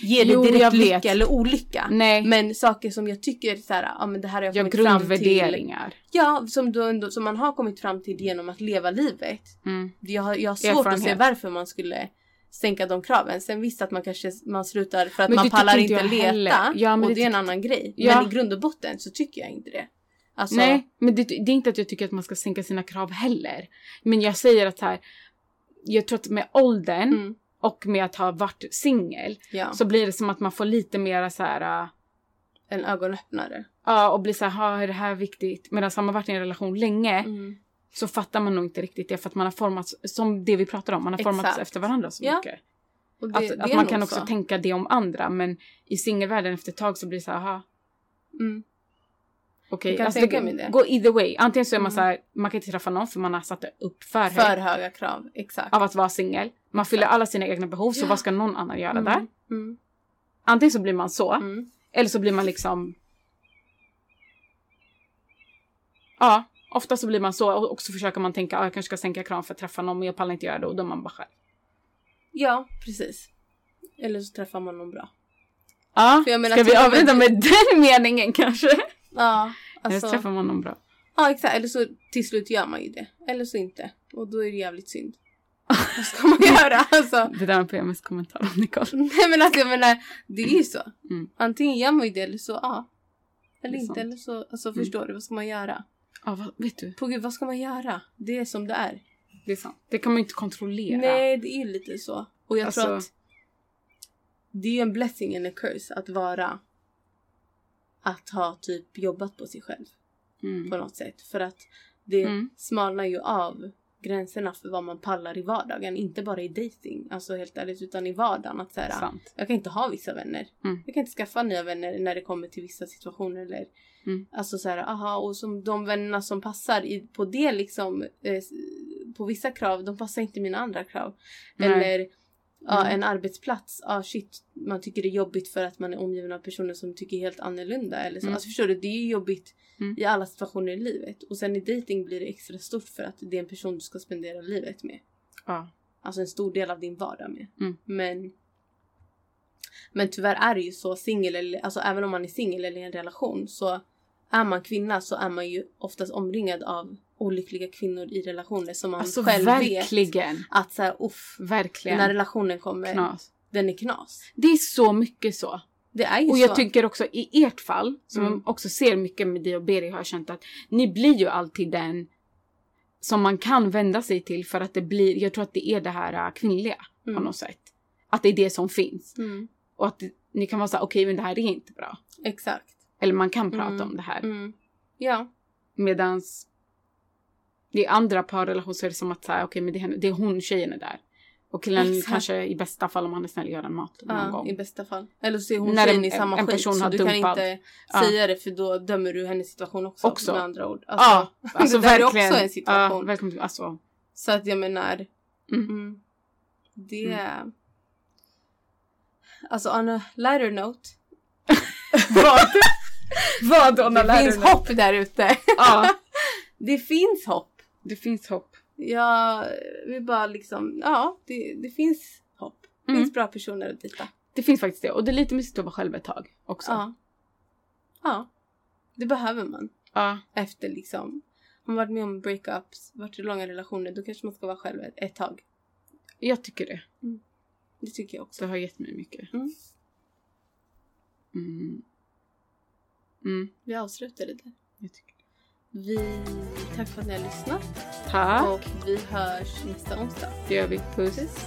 ger dig direkt vet. lycka eller olycka. Nej, Men saker som jag tycker så här, ja men det här har jag ja, kommit fram till. Ja, som, du som man har kommit fram till genom att leva livet. Mm. Jag jag har svårt att se varför man skulle sänka de kraven. Sen visst att man kanske man slutar för att Men man pallar inte leta. Ja, men och det det är en annan grej. Ja. Men i grund och botten så tycker jag inte det. Alltså, Nej, men det, det är inte att jag tycker att man ska sänka sina krav heller. Men jag säger att här, jag tror att med åldern Mm, och med att ha varit singel ja. så blir det som att man får lite mera så här, äh, En ögonöppnare. ja och blir så här, "Ha, är det här viktigt? Medan har man varit i en relation länge Mm. så fattar man nog inte riktigt det för att man har formats, som det vi pratar om, man har formats Exakt. efter varandra så Ja, mycket. Det, Att, det att man kan också så. tänka det om andra men i singelvärlden efter ett tag så blir det så här, aha, Mm. Okej. Kan Alltså, det går either way. Antingen så är man Mm. så här, man kan inte träffa någon för man har satt upp för, För höga krav, exakt. av att vara singel. Man fyller alla sina egna behov så Ja. vad ska någon annan göra Mm, där? Mm. Antingen så blir man så Mm. eller så blir man liksom Ja, ofta så blir man så och så försöker man tänka att jag kanske ska sänka krav för att träffa någon men jag pallar inte göra det och då är man bara själv. Ja, precis. Eller så träffar man någon bra. Ja, ska vi med- avrunda med den meningen kanske? Ja, Eller alltså. så träffar man någon bra. Ja, exakt. Eller så till slut gör man ju det. Eller så inte. Och då är det jävligt synd. Vad ska man göra? Alltså. Det där var PMS kommentar om Nicole. Nej men alltså jag menar, det är ju så. Mm. Antingen gör man ju det eller så ja. Eller inte sant. eller så, alltså Mm. förstår du, vad ska man göra? Ja, vad, vet du? På gud, vad ska man göra? Det är som det är. Det är sant. Det kan man ju inte kontrollera. Nej, det är lite så. Och jag tror Alltså- att det är ju en blessing and a curse att vara att ha typ jobbat på sig själv Mm. på något sätt. För att det Mm. smalnar ju av gränserna för vad man pallar i vardagen. Inte bara i dating, alltså helt ärligt, utan i vardagen. Att så här, Sant. jag kan inte ha vissa vänner. Mm. Jag kan inte skaffa nya vänner när det kommer till vissa situationer. Eller, Mm. Alltså så här, aha, och som de vännerna som passar i, på det liksom, eh, på vissa krav, de passar inte mina andra krav. Nej. Eller ja, Mm. en arbetsplats, ja shit, man tycker det är jobbigt för att man är omgiven av personer som tycker helt annorlunda. Eller så. Mm. Alltså förstår du, det är jobbigt Mm. i alla situationer i livet. Och sen i dating blir det extra stort för att det är en person du ska spendera livet med. Ja. Alltså en stor del av din vardag med. Mm. Men men tyvärr är det ju så singel eller alltså även om man är singel eller i en relation så är man kvinna så är man ju oftast omringad av olyckliga kvinnor i relationer som man Alltså själv vet verkligen. att så här, uff, Verkligen. den här relationen kommer, Knas. den är knas. Det är så mycket så. Det är ju Och så. jag tycker också i ert fall, som Mm. också ser mycket med dig och Beri har jag känt att ni blir ju alltid den som man kan vända sig till för att det blir, jag tror att det är det här äh, kvinnliga på Mm. något sätt. Att det är det som finns. Mm. Och att ni kan vara så här, okej men det här är inte bra. Exakt. Eller man kan prata Mm. om det här. Mm. Ja. Medans det är andra parrelationer så är det som att säga okej men det är, henne, det är hon tjejen är där. Och killen Exakt. kanske i bästa fall om han är snäll gör en mat någon ja gång. I bästa fall. Eller så är hon När tjejen en- i samma en skit person så du kan dumpat. inte Ja. säga det för då dömer du hennes situation också. Också. Med andra ord. Ja, alltså det där är verkligen. också en situation. Ja, verkligen. Alltså, Så att jag menar. Mm. Mm, det... Alltså on a lighter note. vad? vad on a Det finns hopp där ute. Ja, det finns hopp. det finns hopp. Jag vill bara liksom, ja det, det finns hopp. Det Mm. finns bra personer att dejta. Det finns faktiskt det. Och det är lite mysigt att vara själv ett tag också. Ja. Ja. Det behöver man. Ja. Efter liksom, har man varit med om breakups, varit i långa relationer, då kanske man ska vara själv ett, ett tag. Jag tycker det. Det tycker jag också. Det har gett mig mycket. Mm. Mm. Mm, Vi avslutar det där. jag tycker. Vi, tack för att ni har lyssnat. Tack. Och vi hörs nästa onsdag. Det gör vi. Puss. Puss.